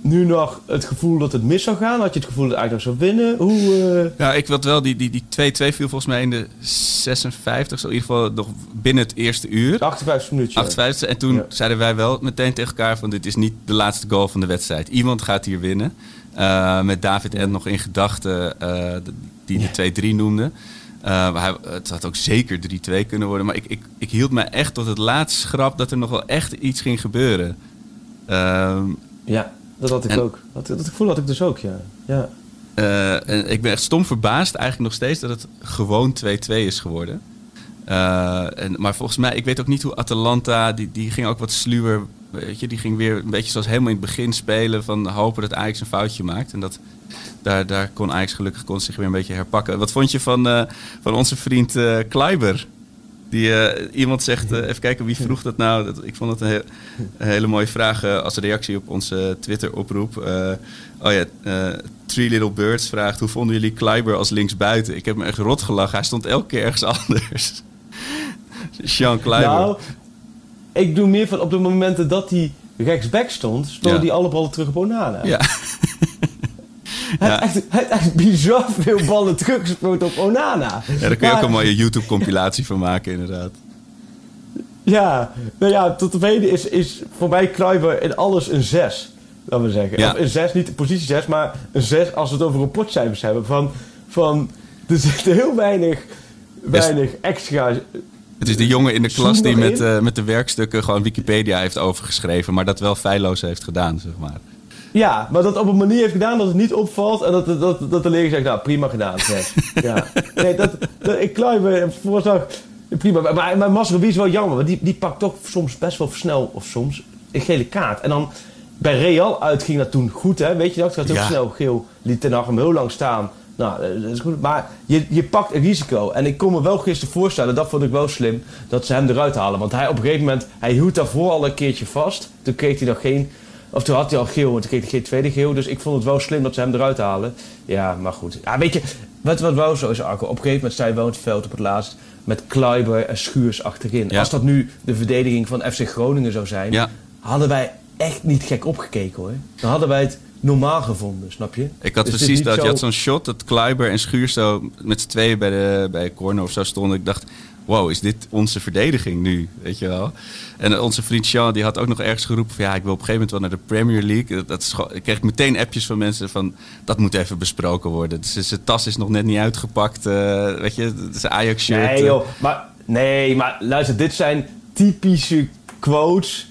nu nog het gevoel dat het mis zou gaan? Had je het gevoel dat het eigenlijk nog zou winnen? Hoe, uh... Ja, ik wil wel. Die 2-2 die, die viel volgens mij in de 56, in ieder geval nog binnen het eerste uur. 58 minuten. 58, en toen ja. zeiden wij wel meteen tegen elkaar van dit is niet de laatste goal van de wedstrijd. Iemand gaat hier winnen. Uh, met David en nog in gedachten uh, die de 2-3 noemde. Uh, hij, het had ook zeker 3-2 kunnen worden. Maar ik, ik, ik hield me echt tot het laatste schrap dat er nog wel echt iets ging gebeuren. Uh, ja, dat had ik en, ook. Dat, dat gevoel had ik dus ook, ja. ja. Uh, en ik ben echt stom verbaasd eigenlijk nog steeds dat het gewoon 2-2 is geworden. Uh, en, maar volgens mij, ik weet ook niet hoe Atalanta, die, die ging ook wat sluwer. Weet je, die ging weer een beetje zoals helemaal in het begin spelen. Van hopen dat Ajax een foutje maakt. En dat, daar, daar kon Ajax gelukkig kon zich weer een beetje herpakken. Wat vond je van, uh, van onze vriend uh, Kleiber? Die, uh, iemand zegt, even kijken wie vroeg dat nou. Dat, ik vond het een, hele mooie vraag als reactie op onze Twitter-oproep. oh ja, Three Little Birds vraagt: hoe vonden jullie Kleiber als linksbuiten? Ik heb me echt rot gelachen. Hij stond elke keer ergens anders. Jean Kleiber. Nou, ik doe meer van op de momenten dat hij rechtsback stond, ja. hij alle ballen terug op Onana. Ja. Hij heeft hij echt bizar veel ballen teruggesproken op Onana. Ja, daar kun je maar, ook een mooie YouTube-compilatie van maken, inderdaad. Ja, nou ja, tot de tweede is, is voor mij Kruiber in alles een 6. Laten we zeggen. Ja. Of een 6, niet positie 6, maar een 6 als we het over rapportcijfers hebben. Van, van er zit heel weinig, weinig extra. Het is de jongen in de klas die met, uh, met de werkstukken gewoon Wikipedia heeft overgeschreven, maar dat wel feilloos heeft gedaan, zeg maar. Ja, maar dat op een manier heeft gedaan dat het niet opvalt en dat, dat, dat de leerling zegt, nou prima gedaan. Zes. ja. Nee, dat, dat, ik kluiven voorzag, prima. Maar, maar Masrobi is wel jammer, want die, die pakt toch soms best wel snel, of soms, een gele kaart. En dan bij Real uitging dat toen goed, hè? weet je dat? Het gaat ook Ja. snel geel, liet ten hem heel lang staan. Nou, eh, dat is goed. Maar je, je pakt een risico. En ik kon me wel gisteren voorstellen, dat vond ik wel slim, dat ze hem eruit halen. Want hij op een gegeven moment, hij hield daarvoor al een keertje vast. Toen kreeg hij nog geen, of toen had hij al geel, en toen kreeg hij geen tweede geel. Dus ik vond het wel slim dat ze hem eruit halen. Ja, maar goed. Ja, weet je, wat, wat wel zo is, Arco. Op een gegeven moment sta je wel in het veld op het laatst met Kluiber en Schuurs achterin. Ja. Als dat nu de verdediging van FC Groningen zou zijn, Ja. hadden wij echt niet gek opgekeken hoor. Dan hadden wij het normaal gevonden, snap je? Ik had Dus precies dat. Je had zo'n shot dat Kleiber en Schuur zo met z'n tweeën bij de, bij corner of zo stonden. Ik dacht, wow, is dit onze verdediging nu? Weet je wel? En eh, onze vriend Sean die had ook nog ergens geroepen van ja, ik wil op een gegeven moment wel naar de Premier League. Dat, is ik kreeg meteen appjes van mensen van dat moet even besproken worden. Dus zijn tas is nog net niet uitgepakt. eh, weet je, een Ajax shirt. Nee joh, maar, nee, maar luister, dit zijn typische quotes.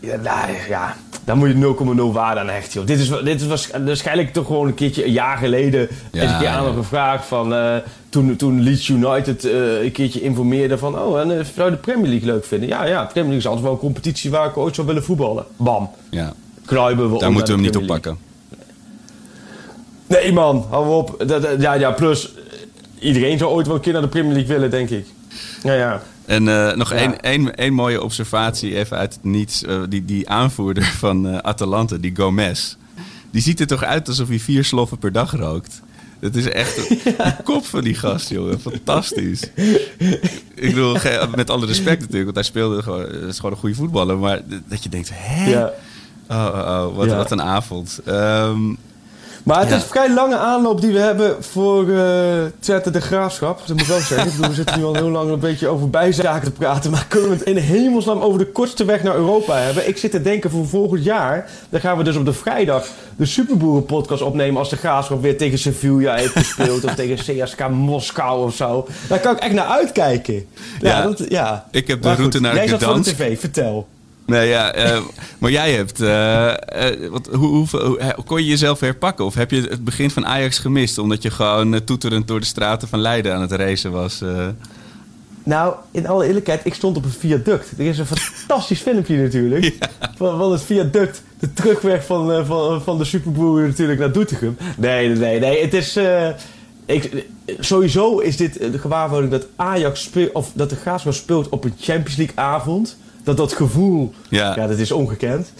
Ja, nou, ja, daar moet je 0,0 waarde aan hechten, joh. Dit is, dit is waars- waarschijnlijk toch gewoon een keertje een jaar geleden... Ja, eens een keer aan me gevraagd van... eh, toen, toen Leeds United eh, een keertje informeerde van... Oh, en eh, zou je de Premier League leuk vinden? Ja, ja, de Premier League is altijd wel een competitie waar ik ooit zou willen voetballen. Bam. Ja, Kruiben we daar moeten we hem niet op pakken. Nee man, hou op. Ja, ja, plus... Iedereen zou ooit wel een keer naar de Premier League willen, denk ik. Ja, ja. En eh, nog één, één, één mooie observatie even uit het niets. Eh, die, die aanvoerder van eh, Atalanta, die Gomez. Die ziet er toch uit alsof hij vier sloffen per dag rookt. Het is echt die kop van die gast, jongen. Fantastisch. Ik bedoel, met alle respect natuurlijk, want hij speelde gewoon, is gewoon een goede voetballer. Maar dat je denkt, hè? ja. Oh, oh, oh, wat, een avond. Ehm, Maar het is een vrij lange aanloop die we hebben voor Twente de Graafschap. Dat moet ik wel zeggen. Ik bedoel, we zitten nu al heel lang een beetje over bijzaken te praten. Maar kunnen we het in hemelsnaam over de kortste weg naar Europa hebben? Ik zit te denken voor volgend jaar. Dan gaan we dus op de vrijdag de Superboeren podcast opnemen. Als de Graafschap weer tegen Sevilla heeft gespeeld. of tegen CSK Moskou of zo. Daar kan ik echt naar uitkijken. Ja, Ja. dat, ja. Ik heb de Maar route goed, naar Jij zat de Gdansk. tv, vertel. Nee, ja, eh, maar jij hebt. eh, eh, wat, hoe, hoe, kon je jezelf herpakken? Of heb je het begin van Ajax gemist? Omdat je gewoon toeterend door de straten van Leiden aan het racen was? Nou, in alle eerlijkheid, ik stond op een viaduct. Er is een fantastisch filmpje natuurlijk. Van, van het viaduct. De terugweg van, van, van de Superboer natuurlijk naar Doetinchem. Nee, nee, nee. nee. Het is... ik, sowieso is dit de gewaarwording dat Ajax speelt... Of dat de Graafschap speelt op een Champions League avond. Dat dat gevoel... Ja. Ja, dat is ongekend.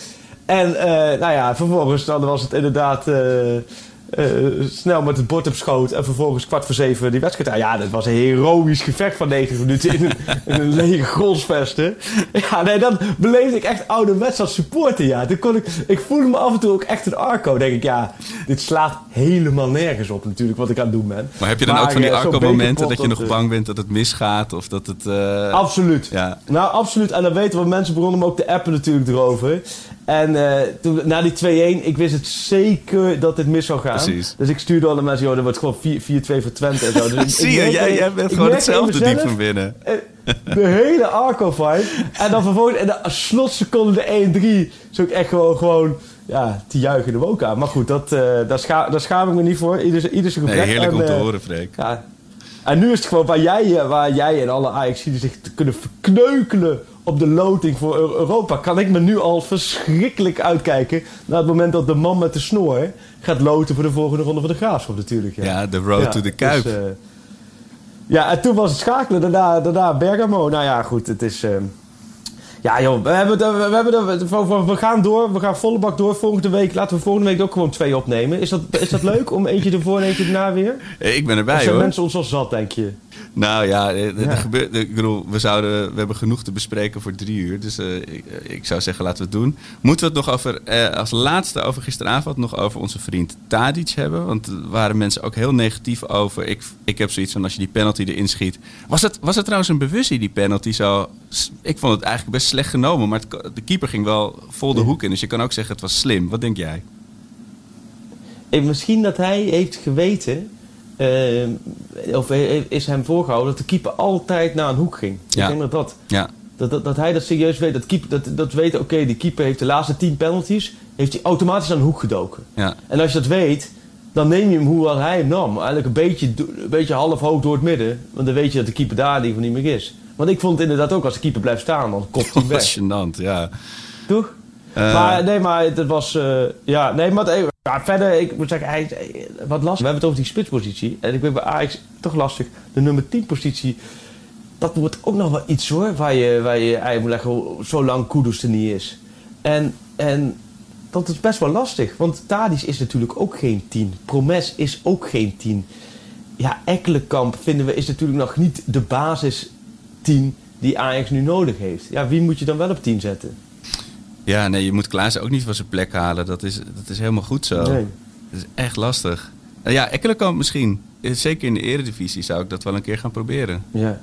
En eh, nou ja, vervolgens dan was het inderdaad... eh, eh, snel met het bord op schoot en vervolgens kwart voor zeven die wedstrijd. Ja, dat was een heroïsch gevecht van 90 minuten in een, in een lege grolsvesten. Ja, nee, dan beleefde ik echt ouderwets als supporter. Ja. Toen kon ik, ik voelde me af en toe ook echt een arco. Denk ik, ja, dit slaat helemaal nergens op natuurlijk wat ik aan het doen ben. Maar heb je dan Maar, ook van die eh, arco-momenten dat je nog dat, bang bent dat het misgaat? Of dat het. eh, Absoluut. Ja. Nou, absoluut. En dan weten we, mensen begonnen me ook te appen natuurlijk erover. En eh, toen, na die 2-1, ik wist het zeker dat dit mis zou gaan. Precies. Dus ik stuurde alle mensen, joh, dat wordt gewoon 4 4-2 voor Twente en zo. Dus ik- Zie je, jij, jij bent gewoon hetzelfde diep mezelf, van binnen. eh, De hele Arco-vibe. En dan vervolgens, in de slotseconde de 1-3, zou ik echt gewoon, gewoon ja, te juichen in de woonkamer. Maar goed, dat, eh, daar, scha daar schaam ik me niet voor. Ieder, ieder zijn Nee, gebrek. heerlijk En, om te horen, Freek. ja. En nu is het gewoon waar jij, waar jij en alle Ajaxiden zich te kunnen verkneukelen op de loting voor Eu- Europa. Kan ik me nu al verschrikkelijk uitkijken naar het moment dat de man met de snor gaat loten voor de volgende ronde van de Graafschap natuurlijk. Ja, Ja, de road Ja, to the Kuip. dus, eh, ja, en toen was het schakelen. Daarna, daarna Bergamo. Nou ja, goed, het is... eh, ja joh, we, hebben, we, hebben, we, gaan door. We gaan volle bak door. Volgende week, laten we volgende week ook gewoon twee opnemen. Is dat, is dat leuk? Om eentje ervoor en eentje erna weer? Ik ben Of erbij zijn hoor. mensen ons al zat, denk je? Nou ja, eh, er Ja. gebeurt, ik bedoel, we, zouden, we hebben genoeg te bespreken voor drie uur. Dus eh, ik, eh, ik zou zeggen, laten we het doen. Moeten we het nog over, als laatste over gisteravond, nog over onze vriend Tadic hebben? Want er waren mensen ook heel negatief over. Ik, ik heb zoiets van, als je die penalty erin schiet... Was het, was het trouwens een bewustie, die penalty? Zo, ik vond het eigenlijk best slecht genomen. Maar het, de keeper ging wel vol de hoek in. Dus je kan ook zeggen, het was slim. Wat denk jij? Misschien dat hij heeft geweten, eh, of is hem voorgehouden, dat de keeper altijd naar een hoek ging. Ja. Ik denk dat dat, Ja, dat, dat, dat hij dat serieus weet. Dat, keeper, dat, dat weet, oké, die keeper heeft de laatste tien penalties, heeft hij automatisch naar een hoek gedoken. ja. En als je dat weet, dan neem je hem hoe hij hem nam. Eigenlijk een beetje, een beetje half hoog door het midden. Want dan weet je dat de keeper daar ieder geval niet meer is. Want ik vond het inderdaad ook, als de keeper blijft staan, dan kopt hij weg. was gênant, ja. Toch? Eh, maar nee, maar het was. eh, ja, nee, maar het- verder, ik moet zeggen, hij, wat lastig. We hebben het over die spitspositie. En ik ben bij Ajax toch lastig. De nummer 10 positie. Dat wordt ook nog wel iets hoor. Waar je, waar je eigenlijk moet leggen, zolang Kudus er niet is. En, en dat is best wel lastig. Want Tadic is natuurlijk ook geen 10. Promes is ook geen 10. Ja, Ekkelenkamp vinden we is natuurlijk nog niet de basis 10 die Ajax nu nodig heeft. Ja, wie moet je dan wel op 10 zetten? Ja, nee, je moet Klaas ook niet van zijn plek halen. Dat is, dat is helemaal goed zo. Nee. Dat is echt lastig. Uh, ja, Ekkelenkamp misschien. Eh, Zeker in de eredivisie zou ik dat wel een keer gaan proberen. Ja.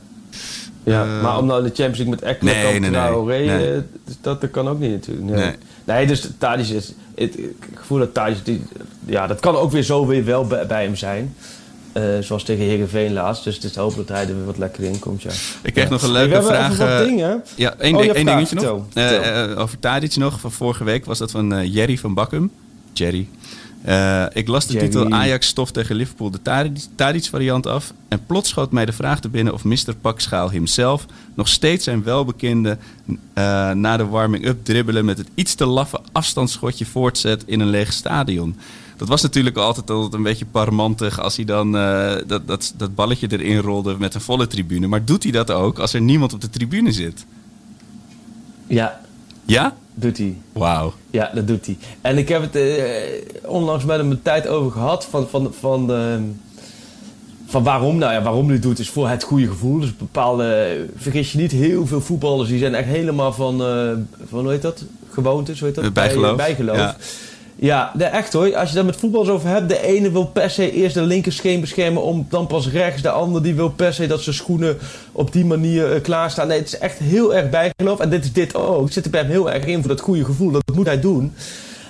Ja, Eh, maar om nou de Champions League met Ekkelenkamp, nee, nee, nee. Traoré, Nee. eh, dat, dat kan ook niet natuurlijk. Nee, Nee. nee. dus Tadic is... Het, ik gevoel dat Tadic... die- Ja, dat kan ook weer zo weer wel bij, bij hem zijn. Eh, zoals tegen Heerenveen laatst. Dus het is hopen dat hij er weer wat lekker in komt, ja. Ik kreeg Ja. nog een Hey, leuke we hebben vraag. wat eh, dingen. Ja, één, Oh, ding- één dingetje nog. Eh, over Tadic nog. Van vorige week was dat van Jerry van Bakkum. Jerry. Eh, ik las de Jerry. titel Ajax stof tegen Liverpool de Tadic- Tadic variant af. En plots schoot mij de vraag te binnen of Mr. Pakschaal himself nog steeds zijn welbekende eh, na de warming-up dribbelen met het iets te laffe afstandsschotje voortzet in een leeg stadion. Dat was natuurlijk altijd, altijd een beetje parmantig als hij dan eh, dat, dat, dat balletje erin rolde met een volle tribune. Maar doet hij dat ook als er niemand op de tribune zit? Ja, Ja? doet hij. Wauw. Ja, dat doet hij. En ik heb het eh, onlangs met hem een tijd over gehad van, van, van, ehm, van waarom. Nou ja, waarom hij het doet is voor het goede gevoel. Dus bepaalde, vergis je niet, heel veel voetballers die zijn echt helemaal van, eh, van hoe heet dat? Gewoontes, hoe heet dat? Bijgeloof. Bij- bijgeloof. Ja. Ja, echt hoor. Als je daar met voetballers over hebt, de ene wil per se eerst de linkerscheen beschermen om dan pas rechts. De ander die wil per se dat zijn schoenen op die manier uh, klaarstaan. Nee, het is echt heel erg bijgeloof. En dit is dit ook. Zit er bij hem heel erg in voor dat goede gevoel. Dat moet hij doen.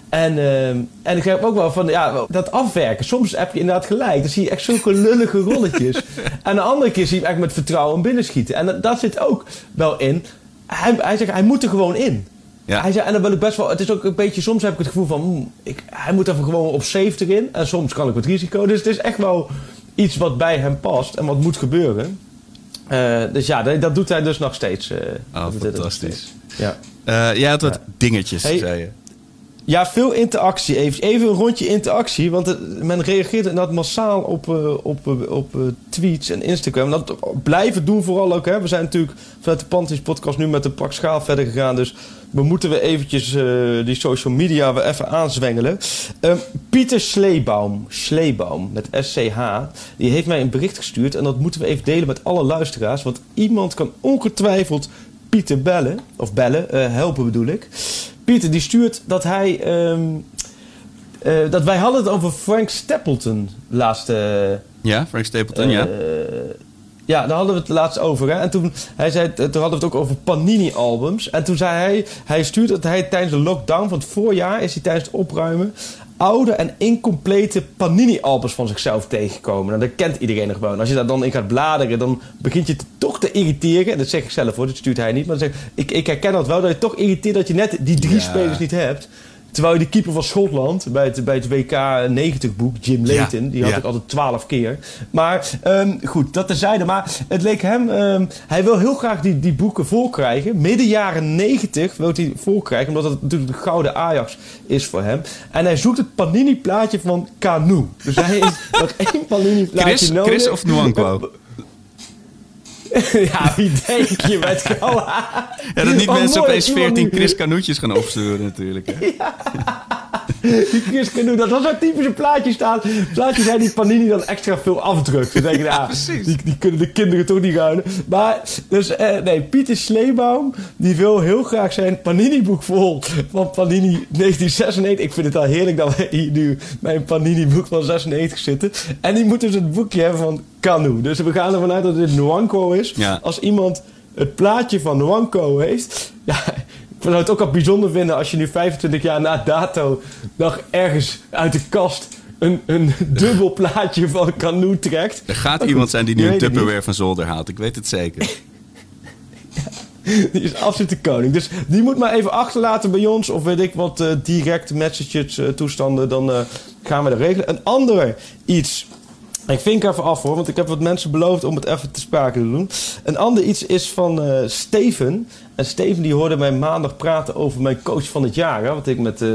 En, uh, en ik heb ook wel van, ja, dat afwerken. Soms heb je inderdaad gelijk. Dan zie je echt zulke lullige rolletjes. en de andere keer zie je hem echt met vertrouwen binnenschieten. En dat, dat zit ook wel in. Hij, hij zegt, hij moet er gewoon in. Ja. Hij zei, en dan wil ik best wel... Het is ook een beetje... Soms heb ik het gevoel van... hmm, ik, hij moet even gewoon op safe erin. En soms kan ik met risico. Dus het is echt wel iets wat bij hem past. En wat moet gebeuren. Uh, dus ja, dat, dat, doet hij dus nog steeds. Uh, oh, fantastisch. Ja. Uh, jij had wat Ja. dingetjes, Hey. zei je. Ja, veel interactie. Even, even een rondje interactie. Want het- men reageert inderdaad massaal op, eh, op, eh, op eh, tweets en Instagram. Dat blijven doen vooral ook. Hè. We zijn natuurlijk vanuit de Panties podcast nu met de pak schaal verder gegaan. Dus we moeten we eventjes eh, die social media weer even aanzwengelen. Eh, Pieter Sleebaum, Sleebaum met SCH, die heeft mij een bericht gestuurd. En dat moeten we even delen met alle luisteraars. Want iemand kan ongetwijfeld Pieter bellen. Of bellen, eh, helpen bedoel ik. Pieter die stuurt dat hij... ehm, eh, dat wij hadden het over Frank Stapleton laatste... Ja, Frank Stapleton, ja. Eh, ja, daar hadden we het laatst over. Hè? En toen, hij zei, toen hadden we het ook over Panini-albums. En toen zei hij, hij stuurde dat hij tijdens de lockdown van het voorjaar... is hij tijdens het opruimen oude en incomplete Panini-albums van zichzelf tegengekomen. En dat kent iedereen nog wel. En als je daar dan in gaat bladeren, dan begint je te toch te irriteren. En dat zeg ik zelf hoor, dat stuurt hij niet. Maar dan zeg, ik, ik herken dat wel, dat je toch irriteert dat je net die drie Ja. spelers niet hebt. Terwijl je de keeper van Schotland bij het, bij het WK 90 boek, Jim Ja, Leighton, die had ja. ik altijd twaalf keer. Maar ehm, goed, dat terzijde. Maar het leek hem, ehm, hij wil heel graag die, die boeken volkrijgen. Midden jaren 90 wil hij volkrijgen, omdat het natuurlijk de gouden Ajax is voor hem. En hij zoekt het Panini-plaatje van Canu. Dus hij heeft nog één Panini-plaatje Chris, nodig. Chris of Nwankwo? ja, wie denk je met Canu? Ja, dat niet Oh, mensen mooi, opeens iemand 14 die- Chris Canoetjes gaan opsturen natuurlijk. Hè? Die Chris Canu, dat was zo'n typische plaatje staan. Plaatjes zijn die Panini dan extra veel afdrukt. Dan denk je, ja, precies. die, die kunnen de kinderen toch niet ruilen. Maar, dus, eh, nee, Pieter Sleebaum, die wil heel graag zijn Panini-boek vol van Panini 1996. Ik vind het al heerlijk dat we hier nu bij een Panini-boek van 96 zitten. En die moet dus het boekje hebben van Canu. Dus we gaan ervan uit dat dit Nwanko is. Ja. Als iemand het plaatje van Nwanko heeft... Ja, zou het ook al bijzonder vinden als je nu 25 jaar na dato nog ergens uit de kast een, een dubbel plaatje van Canoe trekt. Er gaat iemand zijn die nu een Tupperware van zolder haalt. Ik weet het zeker. Die is absoluut de koning. Dus die moet maar even achterlaten bij ons. Of weet ik wat eh, direct messages eh, toestanden. Dan eh, gaan we dat regelen. Een andere iets. Ik vink even af hoor, want ik heb wat mensen beloofd om het even te sprake te doen. Een ander iets is van eh, Steven. En Steven die hoorde mij maandag praten over mijn coach van het jaar. Hè, wat ik met, eh,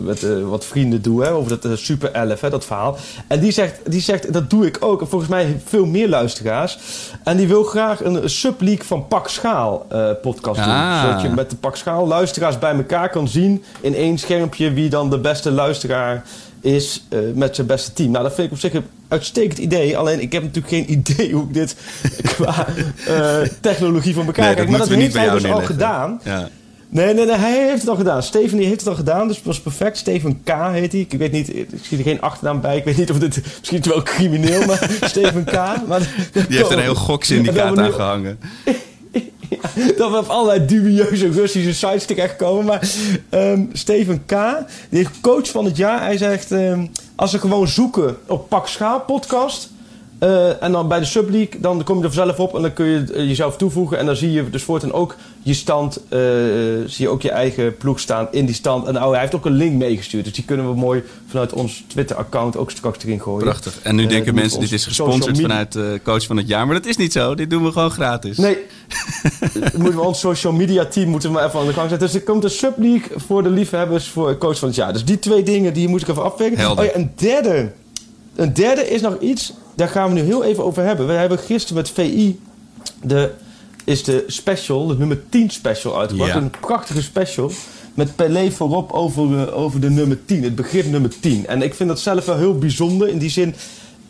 met eh, wat vrienden doe. Hè, over dat Super 11, hè, dat verhaal. En die zegt, die zegt, dat doe ik ook. En volgens mij veel meer luisteraars. En die wil graag een subleague van Pak Schaal podcast doen. Ah. Zodat je met de Pak Schaal luisteraars bij elkaar kan zien. In één schermpje wie dan de beste luisteraar is eh, met zijn beste team. Nou, dat vind ik op zich een uitstekend idee. Alleen ik heb natuurlijk geen idee hoe ik dit qua eh, technologie van elkaar Nee, krijg. dat Maar dat we heeft hij dus al gedaan. Ja. Nee, nee, nee, hij heeft het al gedaan. Steven die heeft het al gedaan, dus het was perfect. Steven K heet hij. Ik weet niet, ik zie er geen achternaam bij. Ik weet niet of dit, misschien is het wel crimineel, maar Steven K. Maar, Die heeft een heel goksyndicaat aan we dat we op allerlei dubieuze Russische sites terechtkomen. Maar ehm, Steven K., die heeft coach van het jaar. Hij zegt, ehm, als ze gewoon zoeken op Pak Schaal podcast... eh, en dan bij de Subleague, dan kom je er zelf op en dan kun je eh, jezelf toevoegen. En dan zie je dus voortaan ook je stand, eh, zie je ook je eigen ploeg staan in die stand. En oh, hij heeft ook een link meegestuurd. Dus die kunnen we mooi vanuit ons Twitter-account ook straks erin gooien. Prachtig. En nu denken mensen, dit is gesponsord vanuit coach van het jaar. Maar dat is niet zo. Dit doen we gewoon gratis. Nee, moeten we ons social media team moeten we maar even aan de gang zetten. Dus er komt een subleague voor de liefhebbers voor coach van het jaar. Dus die twee dingen, die moet ik even afwegen. Helder. Oh ja, een derde. Een derde is nog iets, daar gaan we nu heel even over hebben. We hebben gisteren met VI de, is de special, de nummer 10 special uitgebracht. Ja. Een prachtige special. Met Pelé voorop over, de- over de nummer 10, het begrip nummer 10. En ik vind dat zelf wel heel bijzonder. In die zin,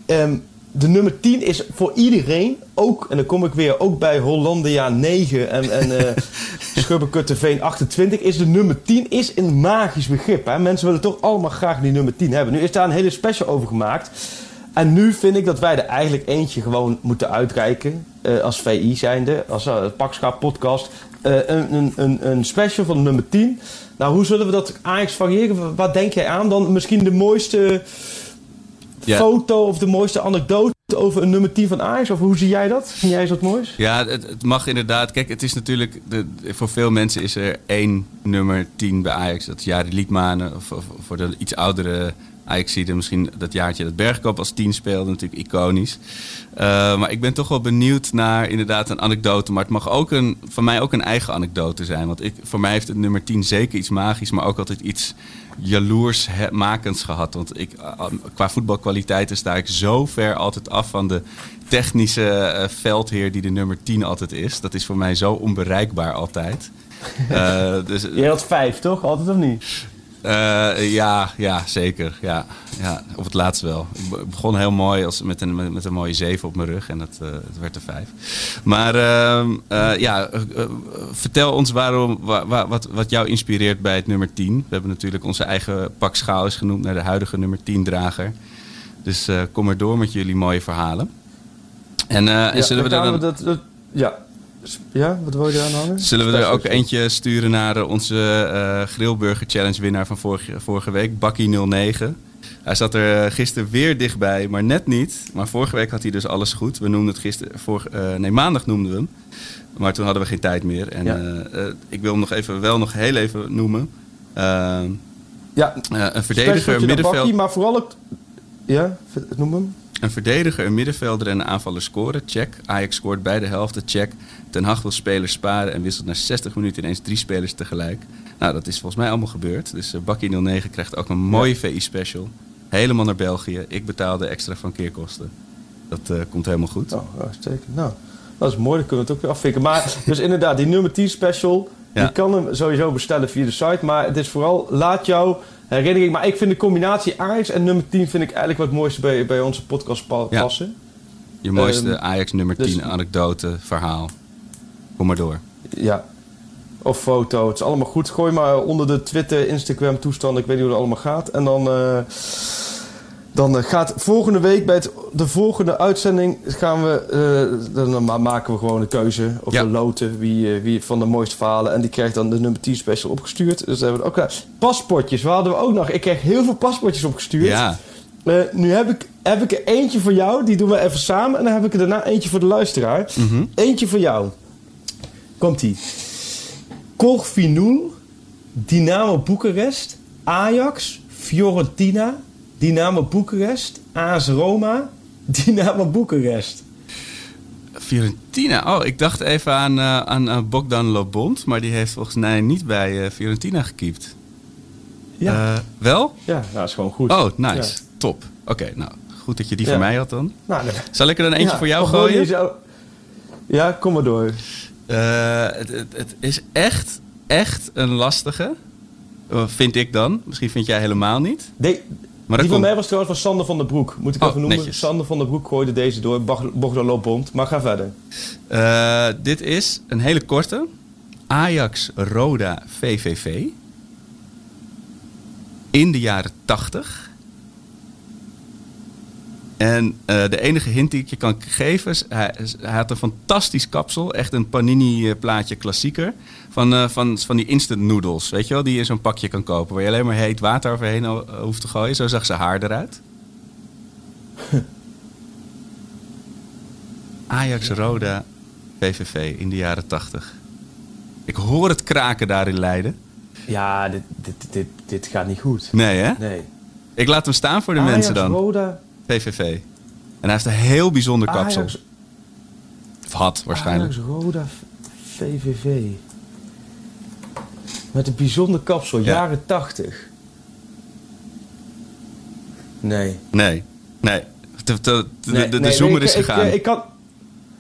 ehm, de nummer 10 is voor iedereen ook, en dan kom ik weer ook bij Hollandia 9 en, en eh Schubbekutteveen 28, is de nummer 10 is een magisch begrip. Hè? Mensen willen toch allemaal graag die nummer 10 hebben. Nu is daar een hele special over gemaakt. En nu vind ik dat wij er eigenlijk eentje gewoon moeten uitreiken. eh, als VI zijnde, als uh, Pakschap podcast. Eh, een, een, een, een special van nummer 10. Nou, hoe zullen we dat Ajax variëren? Wat denk jij aan? Dan misschien de mooiste Ja. foto of de mooiste anekdote over een nummer 10 van Ajax? Of hoe zie jij dat? Vind jij wat moois? Ja, het, het mag inderdaad. Kijk, het is natuurlijk. De, voor veel mensen is er één nummer 10 bij Ajax. Dat is Jari Liedmanen. Of, of voor de iets oudere Ajaxiden misschien dat jaartje dat Bergkamp als 10 speelde. Natuurlijk iconisch. Uh, maar ik ben toch wel benieuwd naar inderdaad een anekdote. Maar het mag ook een, van mij ook een eigen anekdote zijn. Want ik, voor mij heeft het nummer 10 zeker iets magisch. Maar ook altijd iets jaloersmakends gehad. Want ik, qua voetbalkwaliteiten sta ik zo ver altijd af van de technische uh, veldheer die de nummer 10 altijd is. Dat is voor mij zo onbereikbaar altijd. Uh, dus, Je had vijf, toch? Altijd of niet? Uh, ja, ja, zeker. Ja, ja, op het laatst wel. Ik begon heel mooi als, met, een, met een mooie 7 op mijn rug en dat, uh, het werd er 5. Maar uh, ja, vertel ons waarom, wa, wat, wat jou inspireert bij het nummer 10. We hebben natuurlijk onze eigen pak schaal is genoemd naar de huidige nummer 10 drager. Dus kom maar door met jullie mooie verhalen. En, ja, en zullen we dan... Dat, dat, ja, ja, wat wil je daar aan hangen? Zullen we er ook eentje sturen naar onze uh, Grillburger Challenge winnaar van vorige, vorige week, Bakkie09. Hij zat er gisteren weer dichtbij, maar net niet. Maar vorige week had hij dus alles goed. We noemden het gisteren, vorige, uh, nee, maandag noemden we hem. Maar toen hadden we geen tijd meer. En ja. uh, ik wil hem nog even, wel nog heel even noemen. ja, een verdediger, een middenveld. Bakkie, maar vooral ook... Ja, noem hem. Een verdediger, een middenvelder en een aanvaller scoren, check. Ajax scoort beide helften, check. Ten Hag wil spelers sparen en wisselt na 60 minuten ineens drie spelers tegelijk. Nou, dat is volgens mij allemaal gebeurd. Dus uh, Bakkie 09 krijgt ook een mooie ja. VI-special. Helemaal naar België. Ik betaalde extra van keerkosten. Dat uh, komt helemaal goed. Oh, uitstekend. Nou, dat is mooi. Dan kunnen we het ook weer afvikken. Maar dus inderdaad, die nummer 10 special... Ja. Je kan hem sowieso bestellen via de site. Maar het is vooral, laat jou herinnering. Maar ik vind de combinatie Ajax en nummer 10 vind ik eigenlijk wat mooiste bij, bij onze podcast passen. Ja. Je mooiste um, Ajax nummer 10 dus, anekdote, verhaal. Kom maar door. Ja. Of foto. Het is allemaal goed. Gooi maar onder de Twitter, Instagram toestand. Ik weet niet hoe het allemaal gaat. En dan... Uh, dan uh, gaat volgende week bij het, de volgende uitzending gaan we, uh, dan maken we gewoon een keuze of ja. een loten wie, wie van de mooiste verhalen. En die krijgt dan de nummer 10 special opgestuurd. Dus hebben we ook. Paspoortjes, waar hadden we ook nog? Ik kreeg heel veel paspoortjes opgestuurd. Ja. nu heb ik, heb ik er eentje voor jou, die doen we even samen. En dan heb ik er daarna eentje voor de luisteraar. Mm -hmm. Eentje voor jou. Komt-ie. Corvinul, Dynamo Boekarest, Ajax, Fiorentina, Dynamo Boekarest, AS Roma, Dynamo Boekarest. Fiorentina. Oh, ik dacht even aan, uh, aan uh, Bogdan Lobond, maar die heeft volgens mij niet bij uh, Fiorentina gekiept. Ja. wel? Ja, nou, dat is gewoon goed. Oh, nice. Ja. Top. Oké, okay, nou, goed dat je die ja. voor mij had dan. Nou, nee. Zal ik er dan eentje voor jou gooien? Zo... Ja, kom maar door. Het, het, het is echt, echt een lastige. Vind ik dan. Misschien vind jij helemaal niet. Nee. Maar die van mij was trouwens van Sander van der Broek. Moet ik oh, even noemen. Netjes. Sander van der Broek gooide deze door. Bogdan Lopbond. Maar ga verder. Uh, dit is een hele korte. Ajax Roda VVV. In de jaren 80. En uh, de enige hint die ik je kan geven is... Hij, hij had een fantastisch kapsel. Echt een panini-plaatje klassieker. Van, uh, van, van die instant noodles, weet je wel? Die je in zo'n pakje kan kopen. Waar je alleen maar heet water overheen hoeft te gooien. Zo zag ze haar eruit. Ajax Roda VVV in de jaren 80. Ik hoor het kraken daar in Leiden. Ja, dit, dit, dit, dit gaat niet goed. Nee, hè? Nee. Ik laat hem staan voor de Ajax, mensen dan. Roda. VVV. En hij heeft een heel bijzonder kapsel. Ajax, of had waarschijnlijk. Ajax Roda VVV. Met een bijzonder kapsel, Ja. jaren 80. Nee. Nee, nee. De, de, de, Nee, de, de nee, zoomer nee, is ik- gegaan. Ik, ik kan...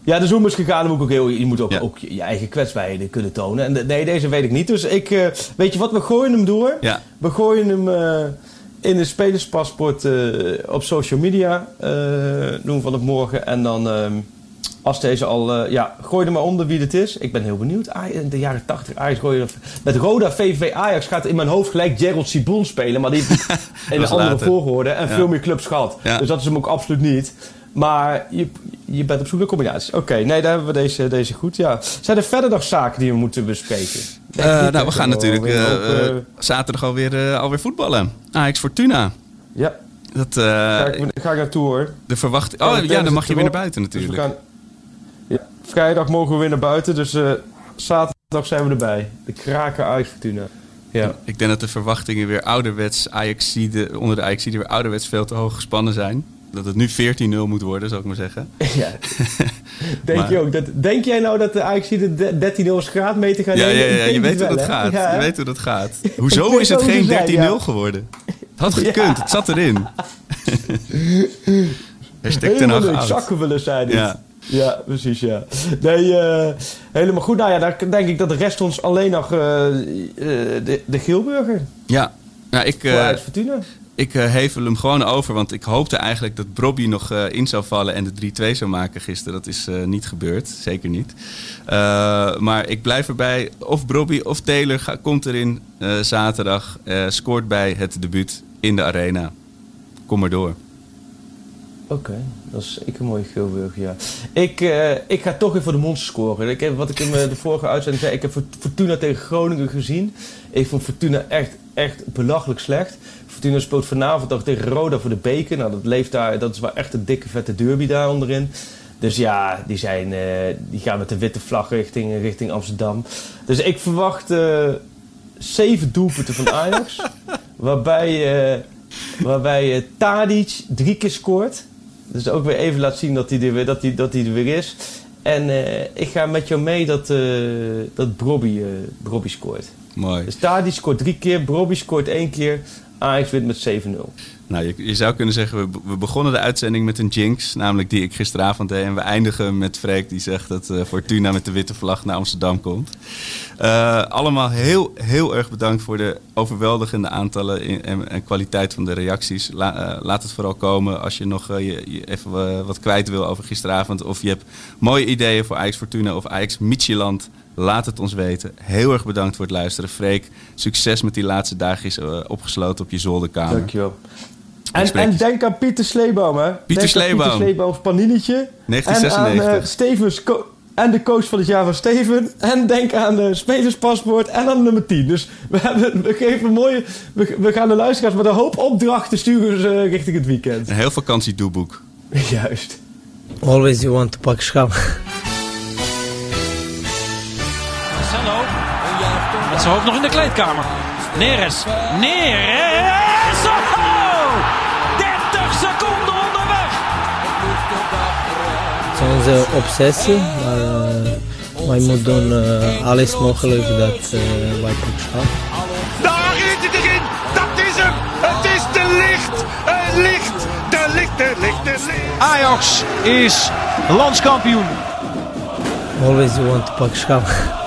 Ja, de zoomer is gegaan. Dan moet ik ook heel, je moet ook, Ja. ook je je eigen kwetsbaarheden kunnen tonen. En de- nee, deze weet ik niet. Dus ik, eh, weet je wat, we gooien hem door. Ja. We gooien hem, eh, in een spelerspaspoort eh, op social media eh, doen van het morgen. En dan, ehm, als deze al... eh, ja, gooi er maar onder wie het is. Ik ben heel benieuwd. In de jaren 80 Ajax gooien... Met Roda VV Ajax gaat in mijn hoofd gelijk Gerald Ciboen spelen. Maar die heeft in een andere later. en Ja. veel meer clubs gehad. Ja. Dus dat is hem ook absoluut niet. Maar je, je bent op zoek naar combinaties. Oké, nee, daar hebben we deze, deze goed. Ja. Zijn er verder nog zaken die we moeten bespreken? Eh, nou, we gaan natuurlijk eh, zaterdag alweer, alweer voetballen. Ajax Fortuna. ja, Dat, ga ik, ga ik naartoe hoor. de verwachting. Ja, Oh ja, dan mag je weer naar buiten Dus we natuurlijk. gaan, ja, vrijdag mogen we weer naar buiten, dus zaterdag zijn we erbij. De kraken uit Fortuna. Ja. Ik denk dat de verwachtingen weer ouderwets Ajaxide, onder de Ajaxide weer ouderwets veel te hoog gespannen zijn. Dat het nu 14-0 moet worden, zou ik maar zeggen. ja. Denk, Maar- je ook dat, denk jij nou dat de Ajax de de 13 0 graadmeter gaat Ja, ja, nemen? Ik ja, je weet het hoe wel, dat gaat. Ja, Je weet hoe dat gaat. Hoezo weet is het hoe geen ze zijn, 13-0 ja. geworden? Het had gekund, het zat erin. Hashtag ten Hag zakken willen zijn dit. Ja. Ja. precies, ja. Nee, eh, helemaal goed. Nou ja, daar denk ik dat de rest ons alleen nog eh, eh, de, de Geelburger. Ja, ja ik, Fortuna. Ik eh, hevel hem gewoon over. Want ik hoopte eigenlijk dat Brobby nog eh, in zou vallen en de 3-2 zou maken gisteren. Dat is eh, niet gebeurd, zeker niet. Maar ik blijf erbij. Of Brobby of Taylor komt erin zaterdag. scoort bij het debuut in de arena. Kom maar door. Oké, dat is ik een mooie Geelburger, ja. Ik, ik ga toch weer voor de monster scoren. Ik heb, wat ik in de vorige uitzending zei, ik heb Fortuna tegen Groningen gezien. Ik vond Fortuna echt, echt belachelijk slecht. Fortuna speelt vanavond nog tegen Roda voor de beker. Nou, dat, leeft daar, dat is wel echt een dikke vette derby daar onderin. Dus ja, die, zijn, eh, die gaan met de witte vlag richting, richting Amsterdam. Dus ik verwacht eh, zeven doelpunten van Ajax. waarbij eh, waarbij Tadic drie keer scoort. Dus ook weer even laat zien dat hij er weer, dat hij, dat hij er weer is. En ik ga met jou mee dat, dat Brobby, Brobby scoort. Mooi. Dus Tadic scoort drie keer, Brobby scoort één keer. Ajax wint met 7-0. Nou, je, zou kunnen zeggen, we, we begonnen de uitzending met een jinx. Namelijk die ik gisteravond deed. En we eindigen met Freek die zegt dat eh, Fortuna met de witte vlag naar Amsterdam komt. Eh, allemaal heel, heel erg bedankt voor de overweldigende aantallen en, en kwaliteit van de reacties. Eh, laat het vooral komen als je nog even wat kwijt wil over gisteravond. Of je hebt mooie ideeën voor Ajax Fortuna of Ajax Michieland. Laat het ons weten. Heel erg bedankt voor het luisteren. Freek, succes met die laatste dagjes eh, opgesloten op je zolderkamer. Dankjewel. En, en denk aan Pieter Sleeboom, hè? Denk aan Sleeboom. Pieter Sleeboom's paninietje. 1996. En aan eh, Stevens en de coach van het jaar van Steven. En denk aan de spelerspaspoort en aan nummer 10. Dus we, hebben, we geven een mooie... We, we gaan de luisteraars met een hoop opdrachten sturen ze eh, richting het weekend. Een heel vakantiedoeboek. Juist. Always you want to pak schap. Zijn hoofd nog in de kleedkamer. Neres. Neres. Oh! 30 seconden onderweg. Het is onze obsessie, maar eh, wij moeten doen eh, alles mogelijk dat eh, wij pak schap. Daar is het erin. Dat is hem. Het is de licht. Het licht. De licht, de licht, de licht. Ajax is landskampioen. Always you want to pak schap.